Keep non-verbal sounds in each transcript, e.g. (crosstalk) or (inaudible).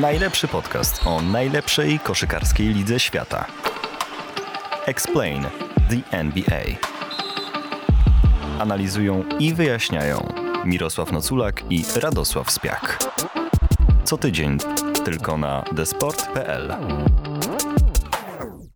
Najlepszy podcast o najlepszej koszykarskiej lidze świata. Explain the NBA. Analizują i wyjaśniają Mirosław Noculak i Radosław Spiak. Co tydzień tylko na desport.pl.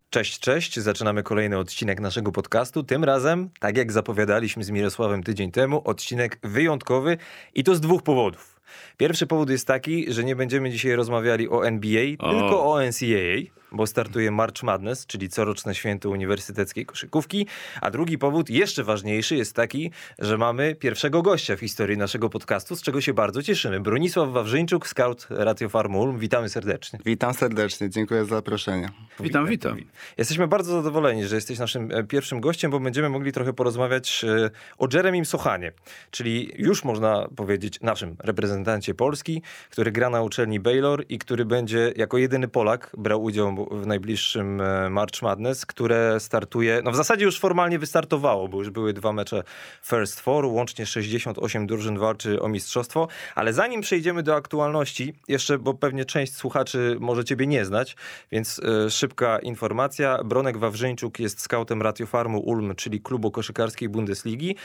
Cześć, cześć. Zaczynamy kolejny odcinek naszego podcastu. Tym razem, tak jak zapowiadaliśmy z Mirosławem tydzień temu, odcinek wyjątkowy i to z dwóch powodów. Pierwszy powód jest taki, że nie będziemy dzisiaj rozmawiali o NBA, o. tylko o NCAA bo startuje March Madness, czyli coroczne święto uniwersyteckiej koszykówki. A drugi powód, jeszcze ważniejszy, jest taki, że mamy pierwszego gościa w historii naszego podcastu, z czego się bardzo cieszymy. Bronisław Wawrzyńczuk, scout Radio Farm Ulm. Witamy serdecznie. Witam serdecznie, dziękuję za zaproszenie. Witam, witam. Jesteśmy bardzo zadowoleni, że jesteś naszym e, pierwszym gościem, bo będziemy mogli trochę porozmawiać e, o Jeremim Sochanie, czyli już można powiedzieć naszym reprezentancie Polski, który gra na uczelni Baylor i który będzie jako jedyny Polak brał udział w najbliższym e, March Madness, które startuje, no w zasadzie już formalnie wystartowało, bo już były dwa mecze First Four, łącznie 68 drużyn walczy o mistrzostwo, ale zanim przejdziemy do aktualności, jeszcze, bo pewnie część słuchaczy może ciebie nie znać, więc y, szybka informacja. Bronek Wawrzyńczuk jest skautem Ratiofarmu Ulm, czyli klubu koszykarskiej Bundesligi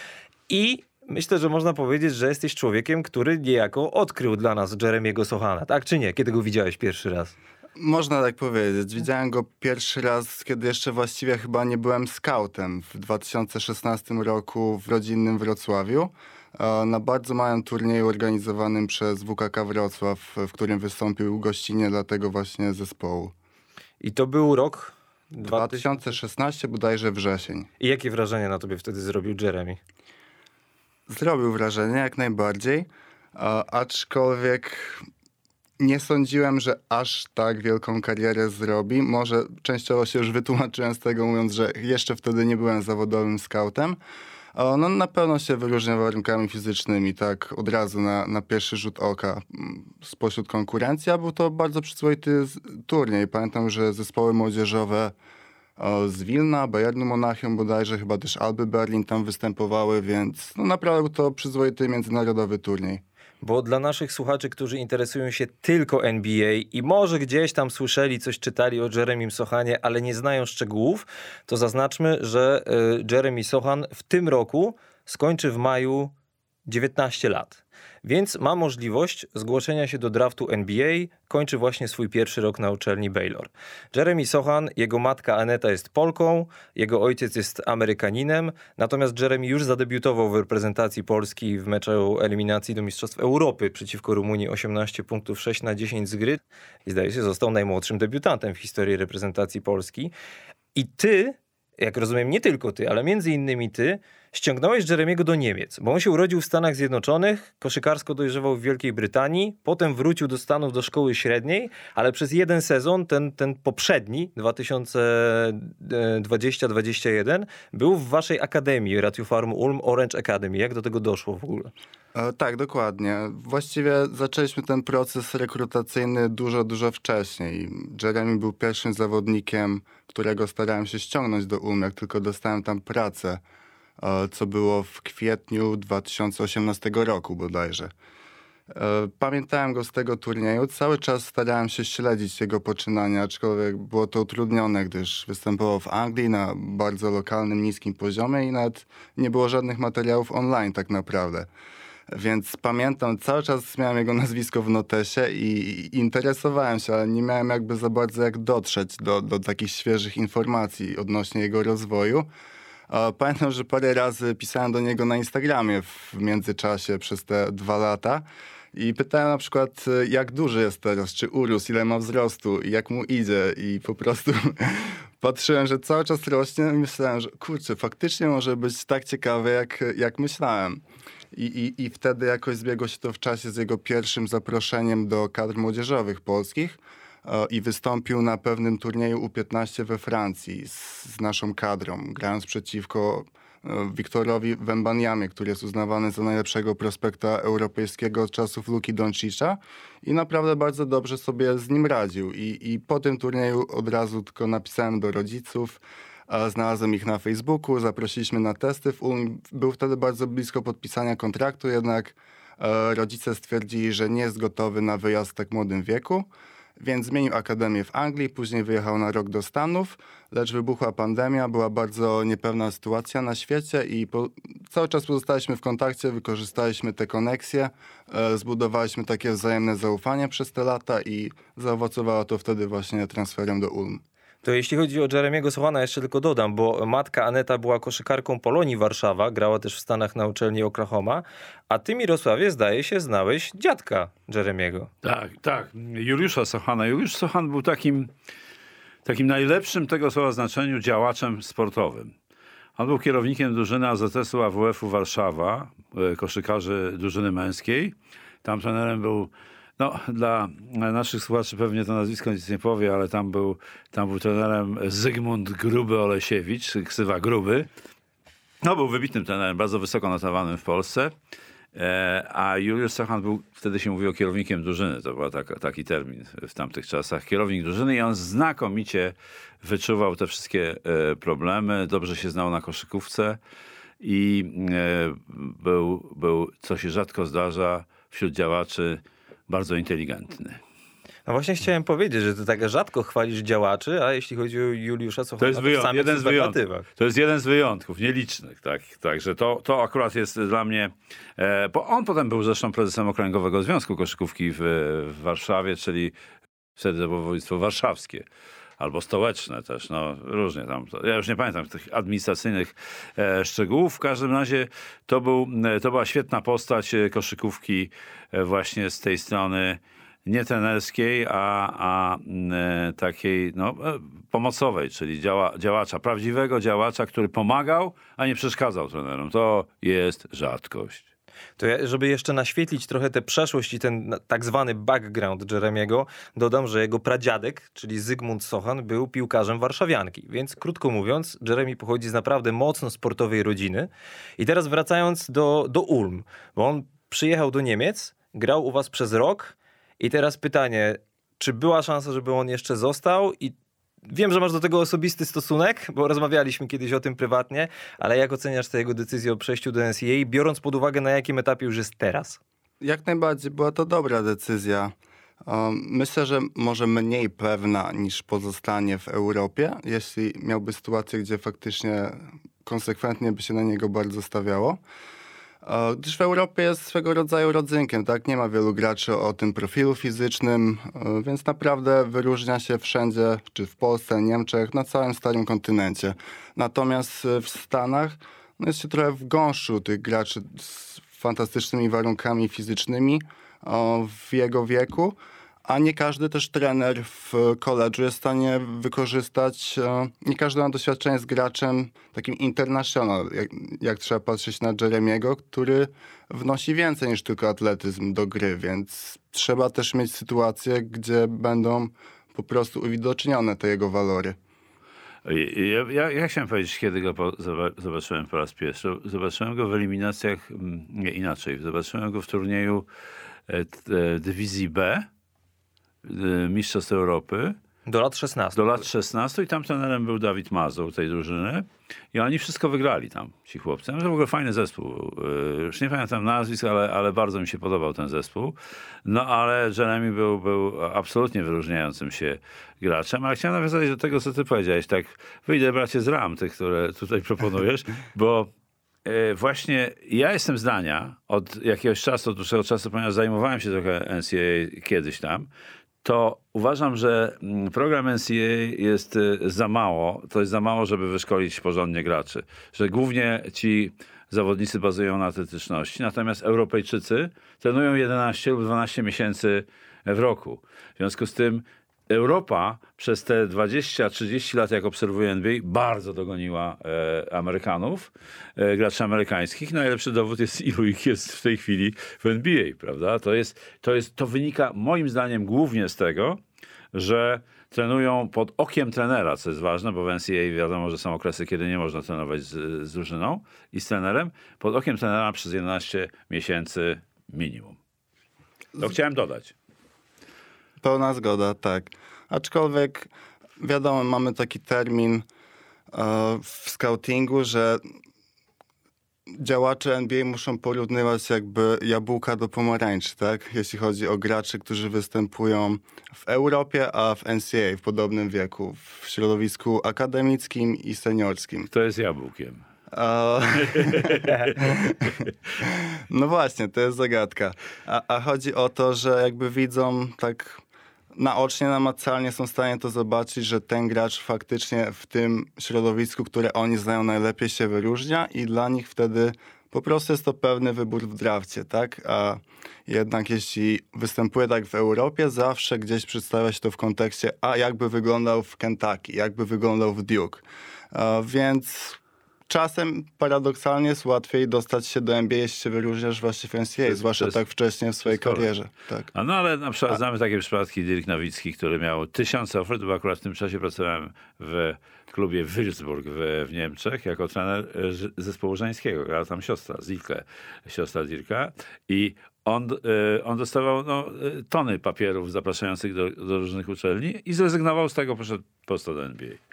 i Myślę, że można powiedzieć, że jesteś człowiekiem, który niejako odkrył dla nas Jeremiego Sochana, tak czy nie? Kiedy go widziałeś pierwszy raz? Można tak powiedzieć. Widziałem go pierwszy raz, kiedy jeszcze właściwie chyba nie byłem scoutem w 2016 roku w rodzinnym Wrocławiu. E, na bardzo małym turnieju organizowanym przez WKK Wrocław, w którym wystąpił gościnnie dla tego właśnie zespołu. I to był rok? 2016, bodajże wrzesień. I jakie wrażenie na tobie wtedy zrobił Jeremy? Zrobił wrażenie, jak najbardziej. aczkolwiek nie sądziłem, że aż tak wielką karierę zrobi. Może częściowo się już wytłumaczyłem z tego, mówiąc, że jeszcze wtedy nie byłem zawodowym scoutem. No, na pewno się wyróżnia warunkami fizycznymi, tak od razu na, na pierwszy rzut oka mm, spośród konkurencji, a był to bardzo przyzwoity turniej. Pamiętam, że zespoły młodzieżowe z Wilna, Bayernu Monachium bodajże, chyba też Alby Berlin tam występowały, więc no, naprawdę był to przyzwoity międzynarodowy turniej bo dla naszych słuchaczy, którzy interesują się tylko NBA i może gdzieś tam słyszeli, coś czytali o Jeremim Sochanie, ale nie znają szczegółów, to zaznaczmy, że y, Jeremy Sochan w tym roku skończy w maju 19 lat więc ma możliwość zgłoszenia się do draftu NBA. Kończy właśnie swój pierwszy rok na uczelni Baylor. Jeremy Sochan, jego matka Aneta jest Polką, jego ojciec jest Amerykaninem, natomiast Jeremy już zadebiutował w reprezentacji Polski w meczu eliminacji do Mistrzostw Europy przeciwko Rumunii 18 punktów 6 na 10 z gry i zdaje się został najmłodszym debiutantem w historii reprezentacji Polski. I ty, jak rozumiem, nie tylko ty, ale między innymi ty, ściągnąłeś Jeremiego do Niemiec, bo on się urodził w Stanach Zjednoczonych, koszykarsko dojrzewał w Wielkiej Brytanii, potem wrócił do Stanów do szkoły średniej, ale przez jeden sezon, ten, ten poprzedni, 2020-2021, był w waszej akademii, Ratiu Farm Ulm Orange Academy. Jak do tego doszło w ogóle? E, tak, dokładnie. Właściwie zaczęliśmy ten proces rekrutacyjny dużo, dużo wcześniej. Jeremy był pierwszym zawodnikiem, którego starałem się ściągnąć do Ulm, jak tylko dostałem tam pracę co było w kwietniu 2018 roku bodajże. E, pamiętałem go z tego turnieju. Cały czas starałem się śledzić jego poczynania, aczkolwiek było to utrudnione, gdyż występował w Anglii na bardzo lokalnym, niskim poziomie i nawet nie było żadnych materiałów online tak naprawdę. Więc pamiętam, cały czas miałem jego nazwisko w notesie i interesowałem się, ale nie miałem jakby za bardzo jak dotrzeć do, do takich świeżych informacji odnośnie jego rozwoju. Pamiętam, że parę razy pisałem do niego na Instagramie w międzyczasie przez te dwa lata. I pytałem na przykład, jak duży jest teraz, czy urósł, ile ma wzrostu, jak mu idzie. I po prostu (laughs) patrzyłem, że cały czas rośnie i myślałem, że kurczę, faktycznie może być tak ciekawe, jak, jak myślałem. I, i, I wtedy jakoś zbiegło się to w czasie z jego pierwszym zaproszeniem do kadr młodzieżowych polskich i wystąpił na pewnym turnieju U15 we Francji z, z naszą kadrą, grając przeciwko e, Wiktorowi Wembaniamie, który jest uznawany za najlepszego prospekta europejskiego od czasów Luki Doncicza i naprawdę bardzo dobrze sobie z nim radził. I, I po tym turnieju od razu tylko napisałem do rodziców, znalazłem ich na Facebooku, zaprosiliśmy na testy. Był wtedy bardzo blisko podpisania kontraktu, jednak e, rodzice stwierdzili, że nie jest gotowy na wyjazd w tak młodym wieku, więc zmienił akademię w Anglii, później wyjechał na rok do Stanów, lecz wybuchła pandemia, była bardzo niepewna sytuacja na świecie i po, cały czas pozostaliśmy w kontakcie, wykorzystaliśmy te koneksje, e, zbudowaliśmy takie wzajemne zaufanie przez te lata i zaowocowało to wtedy właśnie transferem do Ulm. To jeśli chodzi o Jeremiego Sochana, jeszcze tylko dodam, bo matka Aneta była koszykarką Polonii Warszawa, grała też w Stanach na uczelni Oklahoma, a ty Mirosławie zdaje się znałeś dziadka Jeremiego. Tak, tak. Juliusza Sochana. Juliusz Sochan był takim, takim najlepszym tego słowa znaczeniu działaczem sportowym. On był kierownikiem drużyny AZS-u AWF-u Warszawa, e, koszykarzy drużyny męskiej. Tam trenerem był no, dla naszych słuchaczy pewnie to nazwisko nic nie powie, ale tam był, tam był trenerem Zygmunt Gruby Olesiewicz, ksywa Gruby. No, był wybitnym trenerem, bardzo wysoko notowanym w Polsce. E, a Juliusz Sochan był, wtedy się mówiło kierownikiem drużyny, to był tak, taki termin w tamtych czasach. Kierownik drużyny i on znakomicie wyczuwał te wszystkie e, problemy, dobrze się znał na koszykówce i e, był, był co się rzadko zdarza wśród działaczy, bardzo inteligentny. No właśnie chciałem powiedzieć, że ty tak rzadko chwalisz działaczy, a jeśli chodzi o Juliusza Sochana, to jest wyjąt, jeden z wyjątków. To jest jeden z wyjątków, nielicznych. Tak, także to, to akurat jest dla mnie... E, bo on potem był zresztą prezesem Okręgowego Związku Koszykówki w, w Warszawie, czyli wtedy województwo warszawskie albo stołeczne też, no różnie tam. Ja już nie pamiętam tych administracyjnych e, szczegółów. W każdym razie to, był, e, to była świetna postać e, koszykówki właśnie z tej strony nie trenerskiej, a, a takiej no, pomocowej, czyli działa, działacza, prawdziwego działacza, który pomagał, a nie przeszkadzał trenerom. To jest rzadkość. To ja, żeby jeszcze naświetlić trochę tę przeszłość i ten tak zwany background Jeremiego, dodam, że jego pradziadek, czyli Zygmunt Sochan, był piłkarzem warszawianki. Więc krótko mówiąc, Jeremy pochodzi z naprawdę mocno sportowej rodziny. I teraz wracając do, do Ulm, bo on przyjechał do Niemiec, grał u was przez rok i teraz pytanie, czy była szansa, żeby on jeszcze został i Wiem, że masz do tego osobisty stosunek, bo rozmawialiśmy kiedyś o tym prywatnie, ale jak oceniasz tę jego decyzję o przejściu do NCAA, biorąc pod uwagę na jakim etapie już jest teraz? Jak najbardziej była to dobra decyzja. Myślę, że może mniej pewna niż pozostanie w Europie, jeśli miałby sytuację, gdzie faktycznie konsekwentnie by się na niego bardzo stawiało. Gdyż w Europie jest swego rodzaju rodzynkiem, tak? Nie ma wielu graczy o tym profilu fizycznym, e, więc naprawdę wyróżnia się wszędzie, czy w Polsce, Niemczech, na całym starym kontynencie. Natomiast e, w Stanach no jest się trochę w gąszczu tych graczy z fantastycznymi warunkami fizycznymi w jego wieku a nie każdy też trener w koledżu jest w stanie wykorzystać, e, nie każdy ma doświadczenie z graczem takim international, jak, jak trzeba patrzeć na Jeremiego, który wnosi więcej niż tylko atletyzm do gry, więc trzeba też mieć sytuacje, gdzie będą po prostu uwidocznione te jego walory. Ja, ja, ja, chciałem powiedzieć, kiedy go po, zobaczyłem po raz pierwszy. Zobaczyłem go w eliminacjach, mm, nie inaczej, zobaczyłem go w turnieju e, e, dywizji B Mistrzostw Europy. Do lat 16. Do lat 16 i tam trenerem był Dawid Mazoł tej drużyny. I oni wszystko wygrali tam, ci chłopcy. To w ogóle fajny zespół. Y, już nie pamiętam nazwisk, ale, ale bardzo mi się podobał ten zespół. No ale Jeremy był, był absolutnie wyróżniającym się graczem. Ale chciałem nawiązać do tego, co ty powiedziałeś. Tak, wyjdę bracie z ram, tych, które tutaj proponujesz, (laughs) bo y, właśnie ja jestem zdania od jakiegoś czasu, od dłuższego czasu, ponieważ zajmowałem się trochę NCAA kiedyś tam, to uważam, że mm, program NCAA jest y, za mało. To jest za mało, żeby wyszkolić porządnie graczy. Że głównie ci zawodnicy bazują na atletyczności, natomiast Europejczycy trenują 11 lub 12 miesięcy w roku. W związku z tym Europa przez te 20-30 lat, jak obserwuję NBA, bardzo dogoniła e, Amerykanów, e, graczy amerykańskich. Najlepszy dowód jest, (laughs) ilu ich jest w tej chwili w NBA, prawda? To, jest, to, jest, to wynika moim zdaniem głównie z tego, że trenują pod okiem trenera, co jest ważne, bo w NCAA wiadomo, że są okresy, kiedy nie można trenować z, z drużyną i z trenerem. Pod okiem trenera przez 11 miesięcy minimum. To chciałem dodać. Pełna zgoda, tak. Aczkolwiek wiadomo, mamy taki termin e, w scoutingu, że działacze NBA muszą porównywać jakby jabłka do pomarańczy, tak? Jeśli chodzi o graczy, którzy występują w Europie, a w NCAA w podobnym wieku, w środowisku akademickim i seniorskim. Kto jest jabłkiem? (laughs) No właśnie, to jest zagadka. A, a chodzi o to, że jakby widzą tak naocznie, namacalnie są w stanie to zobaczyć, że ten gracz faktycznie w tym środowisku, które oni znają najlepiej się wyróżnia i dla nich wtedy po prostu jest to pewny wybór w drafcie, tak? A jednak jeśli występuje tak w Europie, zawsze gdzieś przedstawia się to w kontekście, a jakby wyglądał w Kentucky, jakby wyglądał w Duke. A więc czasem paradoksalnie jest łatwiej dostać się do NBA, jeśli się wyróżniasz właśnie w NCAA, zwłaszcza tak wcześnie w swojej karierze. Tak. A no ale na przykład znamy takie przypadki Dirk Nowicki, który miał tysiące ofert, bo akurat w tym czasie pracowałem w klubie Würzburg w, w Niemczech jako trener zespołu żeńskiego. Grała tam siostra, Zilke, siostra Dirka i on, e, on dostawał no, e, tony papierów zapraszających do, do różnych uczelni i zrezygnował z tego, poszedł prosto do NBA.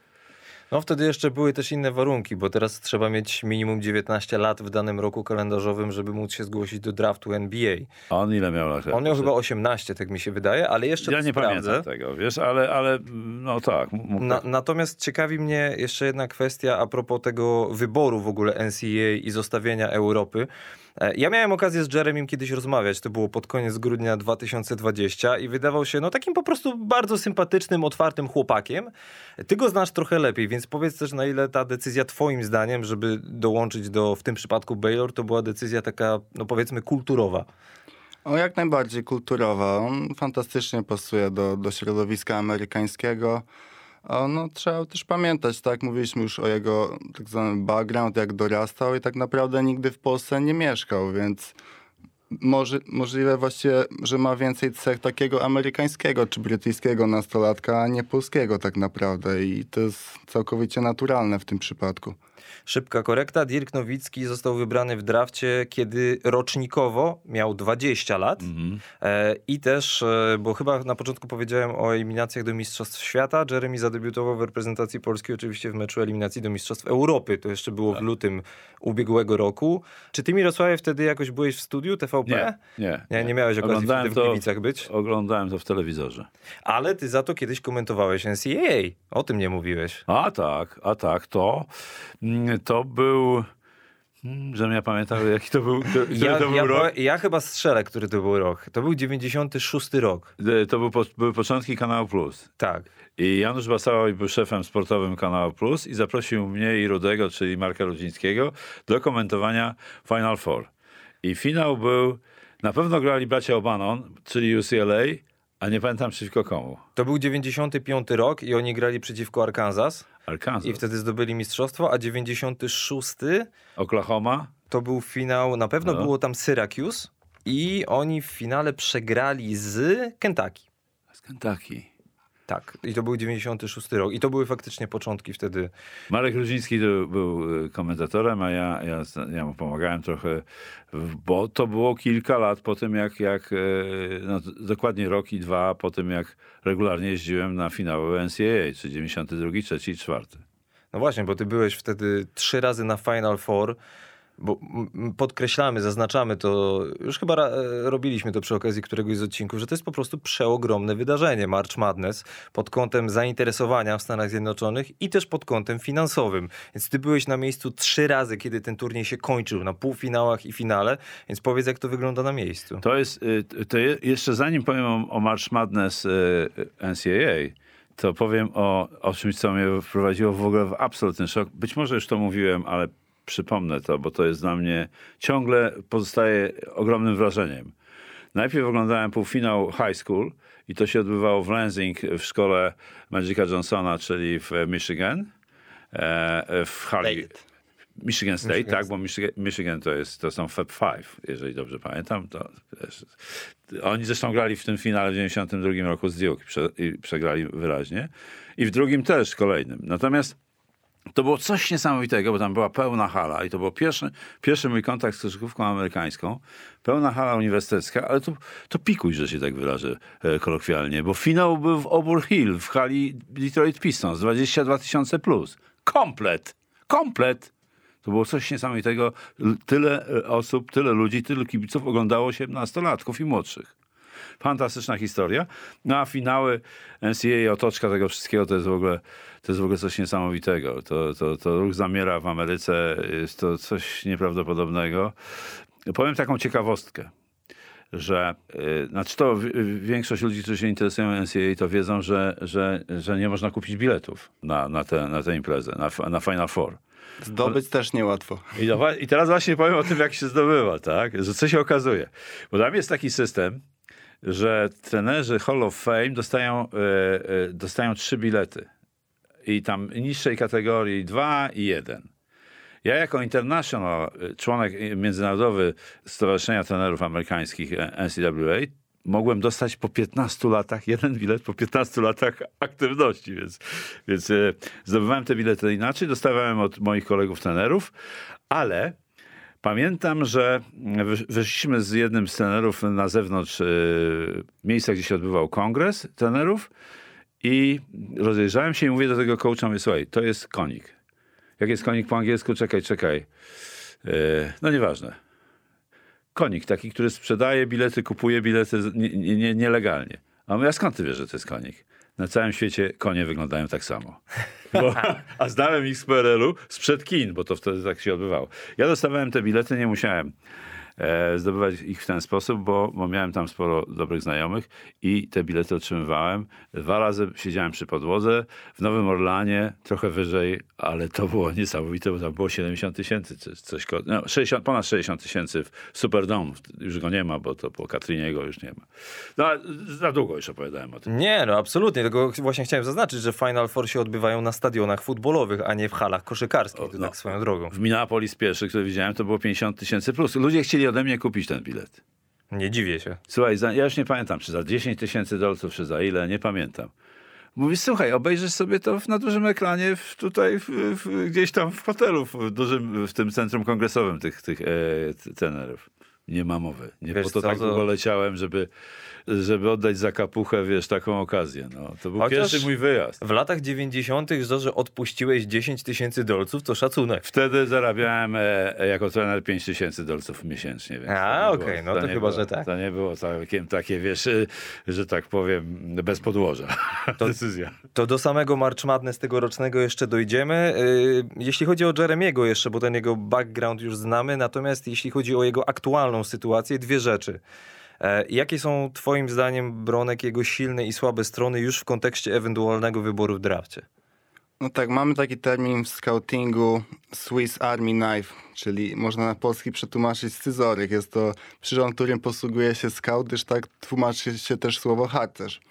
No wtedy jeszcze były też inne warunki, bo teraz trzeba mieć minimum 19 lat w danym roku kalendarzowym, żeby móc się zgłosić do draftu NBA. A on ile miał lat? On miał chyba 18, tak mi się wydaje, ale jeszcze Ja nie sprawdzę. pamiętam tego, wiesz, ale, ale no tak. Na, natomiast ciekawi mnie jeszcze jedna kwestia a propos tego wyboru w ogóle NCAA i zostawienia Europy. E, Ja miałem okazję z Jeremim kiedyś rozmawiać, to było pod koniec grudnia 2020 i wydawał się no takim po prostu bardzo sympatycznym, otwartym chłopakiem. Ty go znasz trochę lepiej, więc powiedz też na ile ta decyzja twoim zdaniem, żeby dołączyć do, w tym przypadku Baylor, to była decyzja taka, no powiedzmy kulturowa. O, jak najbardziej kulturowa. On fantastycznie pasuje do, do środowiska amerykańskiego. O, no, trzeba też pamiętać, tak, mówiliśmy już o jego tak zwanym background, jak dorastał i tak naprawdę nigdy w Polsce nie mieszkał, więc może, możliwe właściwie, że ma więcej cech takiego amerykańskiego czy brytyjskiego nastolatka, a nie polskiego tak naprawdę i to jest całkowicie naturalne w tym przypadku. Szybka korekta. Dirk Nowicki został wybrany w drafcie, kiedy rocznikowo miał 20 lat. E, I też, e, bo chyba na początku powiedziałem o eliminacjach do Mistrzostw Świata. Jeremy zadebiutował w reprezentacji Polski oczywiście w meczu eliminacji do Mistrzostw Europy. To jeszcze było w lutym ubiegłego roku. Czy ty, Mirosławie, wtedy jakoś byłeś w studiu TVP? Nie, nie. Nie, nie miałeś okazji Oglądałem wtedy w Gliwicach być? Oglądałem to w telewizorze. Ale ty za to kiedyś komentowałeś NCAA. O tym nie mówiłeś. A tak, a tak, to, mm, to był, mm, żebym ja pamiętał, jaki to był, to, Ja, to był ja, rok. ja chyba strzelę, który to był rok. To był 96 rok. E, To był, były początki Kanału Plus. Tak. I Janusz Basała był szefem sportowym Kanału Plus i zaprosił mnie i Rudego, czyli Marka Rudzińskiego, do komentowania Final Four. I finał był, na pewno grali bracia O'Bannon, czyli UCLA, a nie pamiętam przeciwko komu. To był 95 rok i oni grali przeciwko Arkansas Arkansas, i wtedy zdobyli mistrzostwo, a 96 Oklahoma, to był finał, na pewno No. było tam Syracuse i oni w finale przegrali z Kentucky. z Kentucky. Tak, i to był 96 rok. I to były faktycznie początki wtedy. Marek Rudziński to był e, komentatorem, a ja, ja, ja mu pomagałem trochę, bo to było kilka lat po tym, jak, jak e, no, dokładnie rok i dwa po tym, jak regularnie jeździłem na finały NCAA, czy 92, 3 i 4. No właśnie, bo ty byłeś wtedy trzy razy na Final Four. Bo podkreślamy, zaznaczamy to, już chyba e, robiliśmy to przy okazji któregoś z odcinków, że to jest po prostu przeogromne wydarzenie March Madness pod kątem zainteresowania w Stanach Zjednoczonych i też pod kątem finansowym. Więc ty byłeś na miejscu trzy razy, kiedy ten turniej się kończył, na półfinałach i finale, więc powiedz, jak to wygląda na miejscu. To jest, y, to je- jeszcze zanim powiem o, o March Madness y, NCAA, to powiem o, o czymś, co mnie wprowadziło w ogóle w absolutny szok. Być może już to mówiłem, ale przypomnę to, bo to jest dla mnie ciągle pozostaje ogromnym wrażeniem. Najpierw oglądałem półfinał high school i to się odbywało w Lansing w szkole Magica Johnsona, czyli w Michigan. e, W State. Michigan State, Michigan tak, bo Michigan, Michigan to, jest, to są Fab Five, jeżeli dobrze pamiętam. To, wiesz, oni zresztą grali w tym finale w 92 roku z Duke prze, i przegrali wyraźnie. I w drugim też kolejnym. Natomiast to było coś niesamowitego, bo tam była pełna hala i to był pierwszy, pierwszy mój kontakt z koszykówką amerykańską. Pełna hala uniwersytecka, ale to, to pikuj, że się tak wyrażę e, kolokwialnie, bo finał był w Obur Hill w hali Detroit Pistons, 22 tysiące plus. Komplet! Komplet! To było coś niesamowitego. Tyle e, osób, tyle ludzi, tylu kibiców oglądało się nastolatków i młodszych. Fantastyczna historia. No a finały NCAA, otoczka tego wszystkiego to jest w ogóle, to jest w ogóle coś niesamowitego. To, to, to ruch zamiera w Ameryce, jest to coś nieprawdopodobnego. Powiem taką ciekawostkę że y, znaczy to większość ludzi, którzy się interesują NCAA, to wiedzą, że, że, że nie można kupić biletów na, na, tę, na tę imprezę, na, na Final Four. Zdobyć też niełatwo. I, no, wa- I teraz właśnie powiem o tym, jak się zdobywa, tak? Że co się okazuje. Bo tam jest taki system, że trenerzy Hall of Fame dostają, e, e, dostają trzy bilety. I tam niższej kategorii dwa i jeden. Ja jako international, e, członek międzynarodowy Stowarzyszenia Trenerów Amerykańskich NCAA, mogłem dostać po 15 latach, jeden bilet po 15 latach aktywności, więc, więc zdobywałem te bilety inaczej, dostawałem od moich kolegów trenerów, ale pamiętam, że wysz- wyszliśmy z jednym z trenerów na zewnątrz e, miejsca, gdzie się odbywał kongres trenerów i rozejrzałem się i mówię do tego coacha, mówię, słuchaj, to jest konik. Jak jest konik po angielsku? Czekaj, czekaj. E, no nieważne. Konik taki, który sprzedaje bilety, kupuje bilety nie, nie, nielegalnie. A mówię, a skąd ty wiesz, że to jest konik? Na całym świecie konie wyglądają tak samo. Bo, a znałem ich z PRL-u sprzed kin, bo to wtedy tak się odbywało. Ja dostawałem te bilety, nie musiałem zdobywać ich w ten sposób, bo, bo miałem tam sporo dobrych znajomych i te bilety otrzymywałem. Dwa razy siedziałem przy podłodze w Nowym Orlanie, trochę wyżej, ale to było niesamowite, bo tam było 70 tysięcy, czy coś, no, 60, ponad 60 tysięcy w Superdome. Już go nie ma, bo to po Katrinie go już nie ma. No, za długo już opowiadałem o tym. Nie, no absolutnie. Tylko właśnie chciałem zaznaczyć, że Final Four się odbywają na stadionach futbolowych, a nie w halach koszykarskich. to no. tak swoją drogą. W Minneapolis pierwszy, który widziałem, to było 50 tysięcy plus. Ludzie chcieli ode mnie kupić ten bilet. Nie dziwię się. Słuchaj, za, ja już nie pamiętam, czy za 10 tysięcy dolców, czy za ile, nie pamiętam. Mówi, słuchaj, obejrzysz sobie to na dużym ekranie w, tutaj, w, w, gdzieś tam w hotelu, w, dużym, w tym centrum kongresowym tych, tych e, t- trenerów. Nie ma mowy. Nie Wiesz po to co, tak to- długo leciałem, żeby, żeby oddać za kapuchę, wiesz, taką okazję. No, to był Chociaż- pierwszy mój wyjazd. W latach 90. to, że odpuściłeś 10 tysięcy dolców, to szacunek. Wtedy zarabiałem e, jako trener 5 tysięcy dolców miesięcznie. Więc A, to okej, było- no to nie chyba, było, że tak. To nie było całkiem takie, wiesz, y, że tak powiem, bez podłoża. (laughs) To decyzja. To do samego March Madness tegorocznego jeszcze dojdziemy. Yy, Jeśli chodzi o Jeremiego jeszcze, bo ten jego background już znamy, natomiast jeśli chodzi o jego aktualną sytuację, dwie rzeczy. E, Jakie są twoim zdaniem, Bronek, jego silne i słabe strony już w kontekście ewentualnego wyboru w drafcie? No tak, mamy taki termin w scoutingu Swiss Army Knife, czyli można na polski przetłumaczyć scyzoryk. Jest to przyrząd, którym posługuje się scout, gdyż tak tłumaczy się też słowo harcerz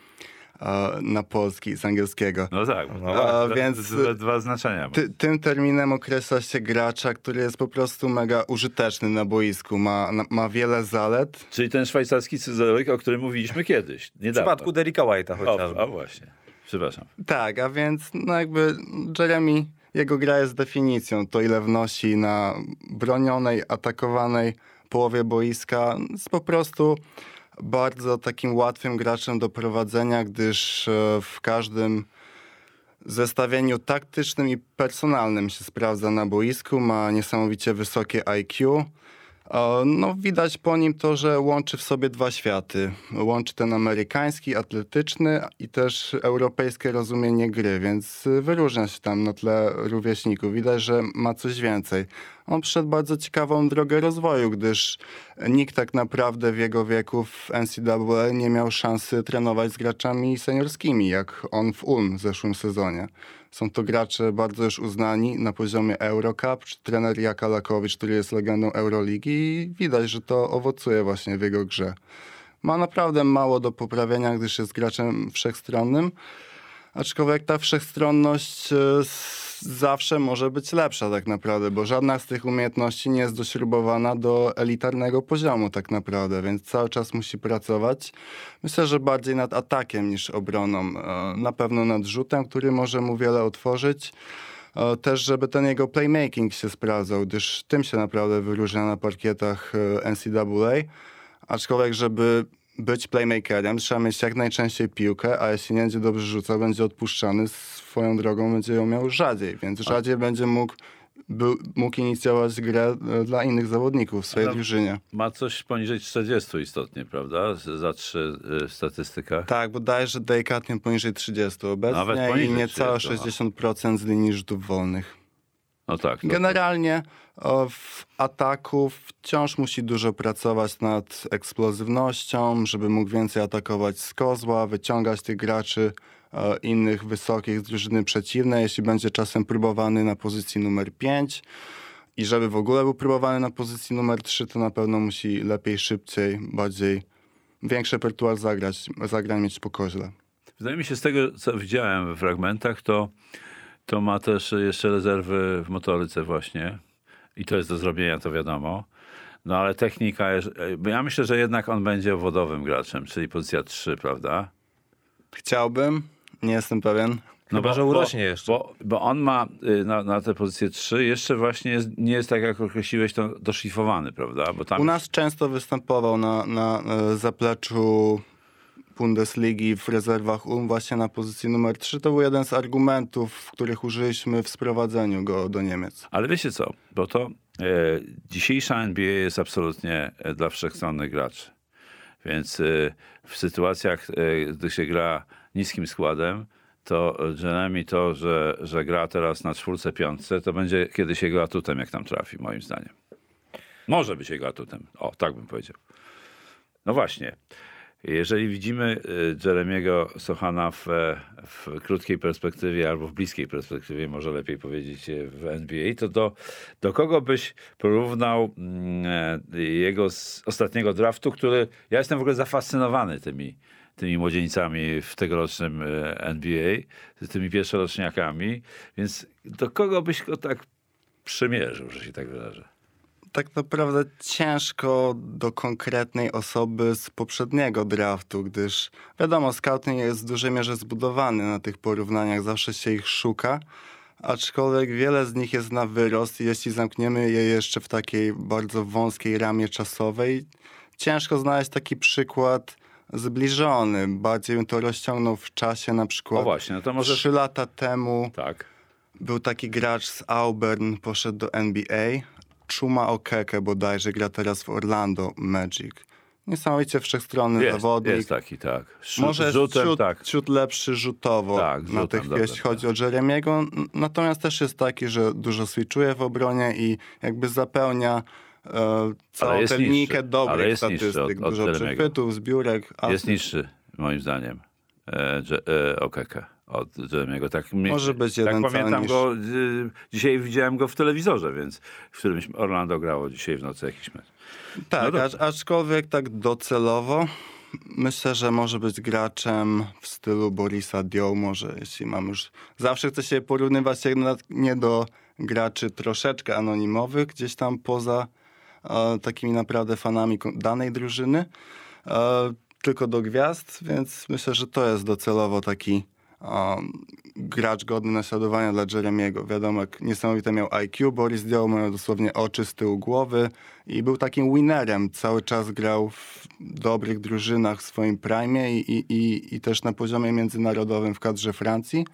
na polski z angielskiego. No tak, No dwa, właśnie. więc... dwa, dwa znaczenia. Ty, tym terminem określa się gracza, który jest po prostu mega użyteczny na boisku, ma, na, ma wiele zalet. Czyli ten szwajcarski scyzoryk, o którym mówiliśmy kiedyś, W niedawno. przypadku Derricka White'a chociażby. o, o, właśnie. Przepraszam. Tak, a więc no jakby Jeremy, jego gra jest definicją. To ile wnosi na bronionej, atakowanej połowie boiska jest po prostu bardzo takim łatwym graczem do prowadzenia, gdyż e, w każdym zestawieniu taktycznym i personalnym się sprawdza na boisku, ma niesamowicie wysokie IQ. E, No, widać po nim to, że łączy w sobie dwa światy. Łączy ten amerykański, atletyczny i też europejskie rozumienie gry, więc y, wyróżnia się tam na tle rówieśników. Widać, że ma coś więcej. On przeszedł bardzo ciekawą drogę rozwoju, gdyż nikt tak naprawdę w jego wieku w NCAA nie miał szansy trenować z graczami seniorskimi, jak on w Ulm w zeszłym sezonie. Są to gracze bardzo już uznani na poziomie Eurocup, trener Jaka Lakowicz, który jest legendą Euroligi i widać, że to owocuje właśnie w jego grze. Ma naprawdę mało do poprawienia, gdyż jest graczem wszechstronnym, aczkolwiek ta wszechstronność e, zawsze może być lepsza tak naprawdę, bo żadna z tych umiejętności nie jest dośrubowana do elitarnego poziomu tak naprawdę, więc cały czas musi pracować. Myślę, że bardziej nad atakiem niż obroną. E, Na pewno nad rzutem, który może mu wiele otworzyć. E, Też, żeby ten jego playmaking się sprawdzał, gdyż tym się naprawdę wyróżnia na parkietach e, NCAA. Aczkolwiek, żeby być playmakerem, trzeba mieć jak najczęściej piłkę, a jeśli nie będzie dobrze rzucał, będzie odpuszczany, swoją drogą będzie ją miał rzadziej, więc rzadziej będzie mógł był, mógł inicjować grę e, dla innych zawodników w swojej No. drużynie. Ma coś poniżej 40 istotnie, prawda? Za trzy y, statystykach. Tak, bodajże delikatnie poniżej 30 obecnie Nawet poniżej i niecałe 30, 60% z linii rzutów wolnych. No tak. To, Generalnie w ataku wciąż musi dużo pracować nad eksplozywnością, żeby mógł więcej atakować z kozła, wyciągać tych graczy innych wysokich z drużyny przeciwnej, jeśli będzie czasem próbowany na pozycji numer 5 i żeby w ogóle był próbowany na pozycji numer 3, to na pewno musi lepiej, szybciej, bardziej większy repertuar zagrać, zagrań mieć po koźle. Wydaje mi się z tego, co widziałem w fragmentach, to, to ma też jeszcze rezerwy w motoryce właśnie. I to jest do zrobienia, to wiadomo. No ale technika, jest- bo ja myślę, że jednak on będzie obwodowym graczem, czyli pozycja 3, prawda? Chciałbym, nie jestem pewien. Chyba, że urośnie jeszcze. Bo, bo on ma y, na, na tę pozycję 3 jeszcze właśnie jest, nie jest tak, jak określiłeś, to doszlifowany, prawda? Bo tam U nas często występował na, na e, zapleczu Bundesligi w rezerwach UM właśnie na pozycji numer 3. To był jeden z argumentów, których użyliśmy w sprowadzeniu go do Niemiec. Ale wiecie co, bo to e, dzisiejsza NBA jest absolutnie e, dla wszechstronnych graczy. Więc e, w sytuacjach, e, gdy się gra niskim składem, to Jeremy to, że, że gra teraz na czwórce, piątce, to będzie kiedyś jego atutem, jak tam trafi, moim zdaniem. Może być jego atutem. O, tak bym powiedział. No właśnie. Jeżeli widzimy y, Jeremiego Sochana w, w krótkiej perspektywie albo w bliskiej perspektywie, może lepiej powiedzieć e, w NBA, to do, do kogo byś porównał mm, e, jego z ostatniego draftu, który ja jestem w ogóle zafascynowany tymi, tymi młodzieńcami w tegorocznym NBA, tymi pierwszoroczniakami, więc do kogo byś go tak przymierzył, że się tak wyrażę? Tak naprawdę ciężko do konkretnej osoby z poprzedniego draftu, gdyż wiadomo, scouting jest w dużej mierze zbudowany na tych porównaniach, zawsze się ich szuka, aczkolwiek wiele z nich jest na wyrost i jeśli zamkniemy je jeszcze w takiej bardzo wąskiej ramie czasowej, ciężko znaleźć taki przykład zbliżony. Bardziej bym to rozciągnął w czasie, na przykład O właśnie, no to może... trzy lata temu Tak. był taki gracz z Auburn, poszedł do NBA. Chuma Okeke bodajże gra teraz w Orlando Magic. Niesamowicie wszechstronny Jest, zawodnik. jest taki, tak. Rzut, Może rzutem, ciut, tak. ciut lepszy rzutowo Tak, na tych, dobra, jeśli chodzi o Jeremiego. Natomiast też jest taki, że dużo switchuje w obronie i jakby zapełnia e, całą tę linijkę dobrych statystyk. od- od dużo Jeremiego. przechwytów, zbiórek. a- Jest niższy, moim zdaniem, e, e, Okeke od Jeremiego. Tak, Może być tak jeden pamiętam niż- go, y, dzisiaj widziałem go w telewizorze, więc w którymś Orlando grało dzisiaj w nocy jakiś mecz. Tak, No aczkolwiek tak docelowo myślę, że może być graczem w stylu Borisa Dio, może jeśli mam już... Zawsze chcę się porównywać jednak nie do graczy troszeczkę anonimowych, gdzieś tam poza e, takimi naprawdę fanami danej drużyny, e, tylko do gwiazd, więc myślę, że to jest docelowo taki um, gracz godny naśladowania dla Jeremiego. Wiadomo, jak niesamowite miał IQ, Boris Dio miał dosłownie oczy z tyłu głowy i był takim winerem. Cały czas grał w dobrych drużynach w swoim prime i, i, i też na poziomie międzynarodowym w kadrze Francji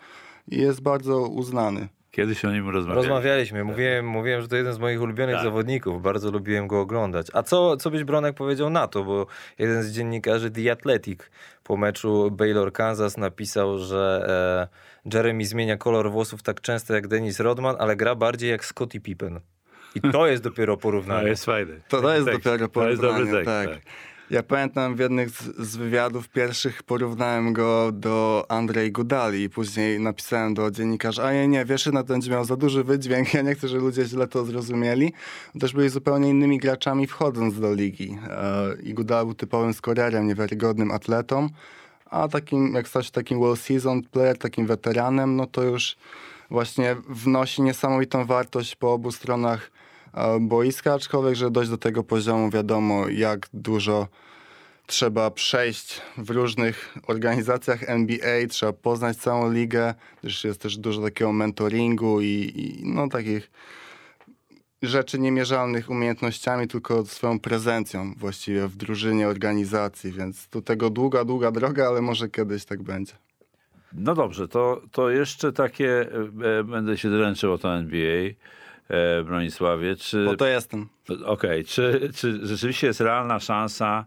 i jest bardzo uznany. Kiedyś o nim rozmawialiśmy. Rozmawialiśmy, mówiłem, mówiłem, że to jeden z moich ulubionych Tak. zawodników, bardzo lubiłem go oglądać. A co, co byś Bronek powiedział na to, bo jeden z dziennikarzy The Athletic po meczu Baylor-Kansas napisał, że e, Jeremy zmienia kolor włosów tak często jak Dennis Rodman, ale gra bardziej jak Scottie Pippen. I to jest dopiero porównanie. fajny. To, to jest Tekst. dopiero To jest porównanie. dobry tekst, tak. tak. Ja pamiętam w jednych z, z wywiadów pierwszych porównałem go do Andrzej Gudali i później napisałem do dziennikarza, a nie, nie, wiesz, na będzie miał za duży wydźwięk, ja nie chcę, żeby ludzie źle to zrozumieli. Też byli zupełnie innymi graczami wchodząc do ligi. E, I Gudala był typowym skorerem, niewiarygodnym atletą, a takim, jak stał się takim well seasoned player, takim weteranem, no to już właśnie wnosi niesamowitą wartość po obu stronach boiska, aczkolwiek, żeby dojść do tego poziomu, wiadomo, jak dużo trzeba przejść w różnych organizacjach NBA, trzeba poznać całą ligę, też jest też dużo takiego mentoringu i, i no takich rzeczy niemierzalnych umiejętnościami, tylko swoją prezencją właściwie w drużynie, organizacji, więc do tego długa, długa droga, ale może kiedyś tak będzie. No dobrze, to, to jeszcze takie, e, będę się dręczył o to NBA. E, Bronisławie. Czy, Bo to jestem. Okej, czy, czy rzeczywiście jest realna szansa,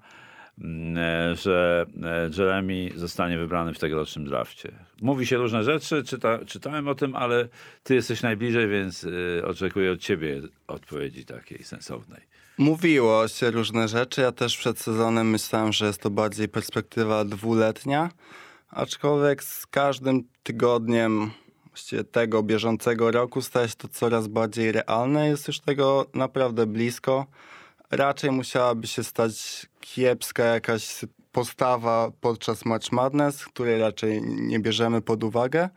mm, e, że e, Jeremy zostanie wybrany w tegorocznym drafcie? Mówi się różne rzeczy, czyta, czytałem o tym, ale ty jesteś najbliżej, więc oczekuję od ciebie odpowiedzi takiej sensownej. Mówiło się różne rzeczy. Ja też przed sezonem myślałem, że jest to bardziej perspektywa dwuletnia. Aczkolwiek z każdym tygodniem tego bieżącego roku staje się to coraz bardziej realne. Jest już tego naprawdę blisko. Raczej musiałaby się stać kiepska jakaś postawa podczas March Madness, której raczej nie bierzemy pod uwagę.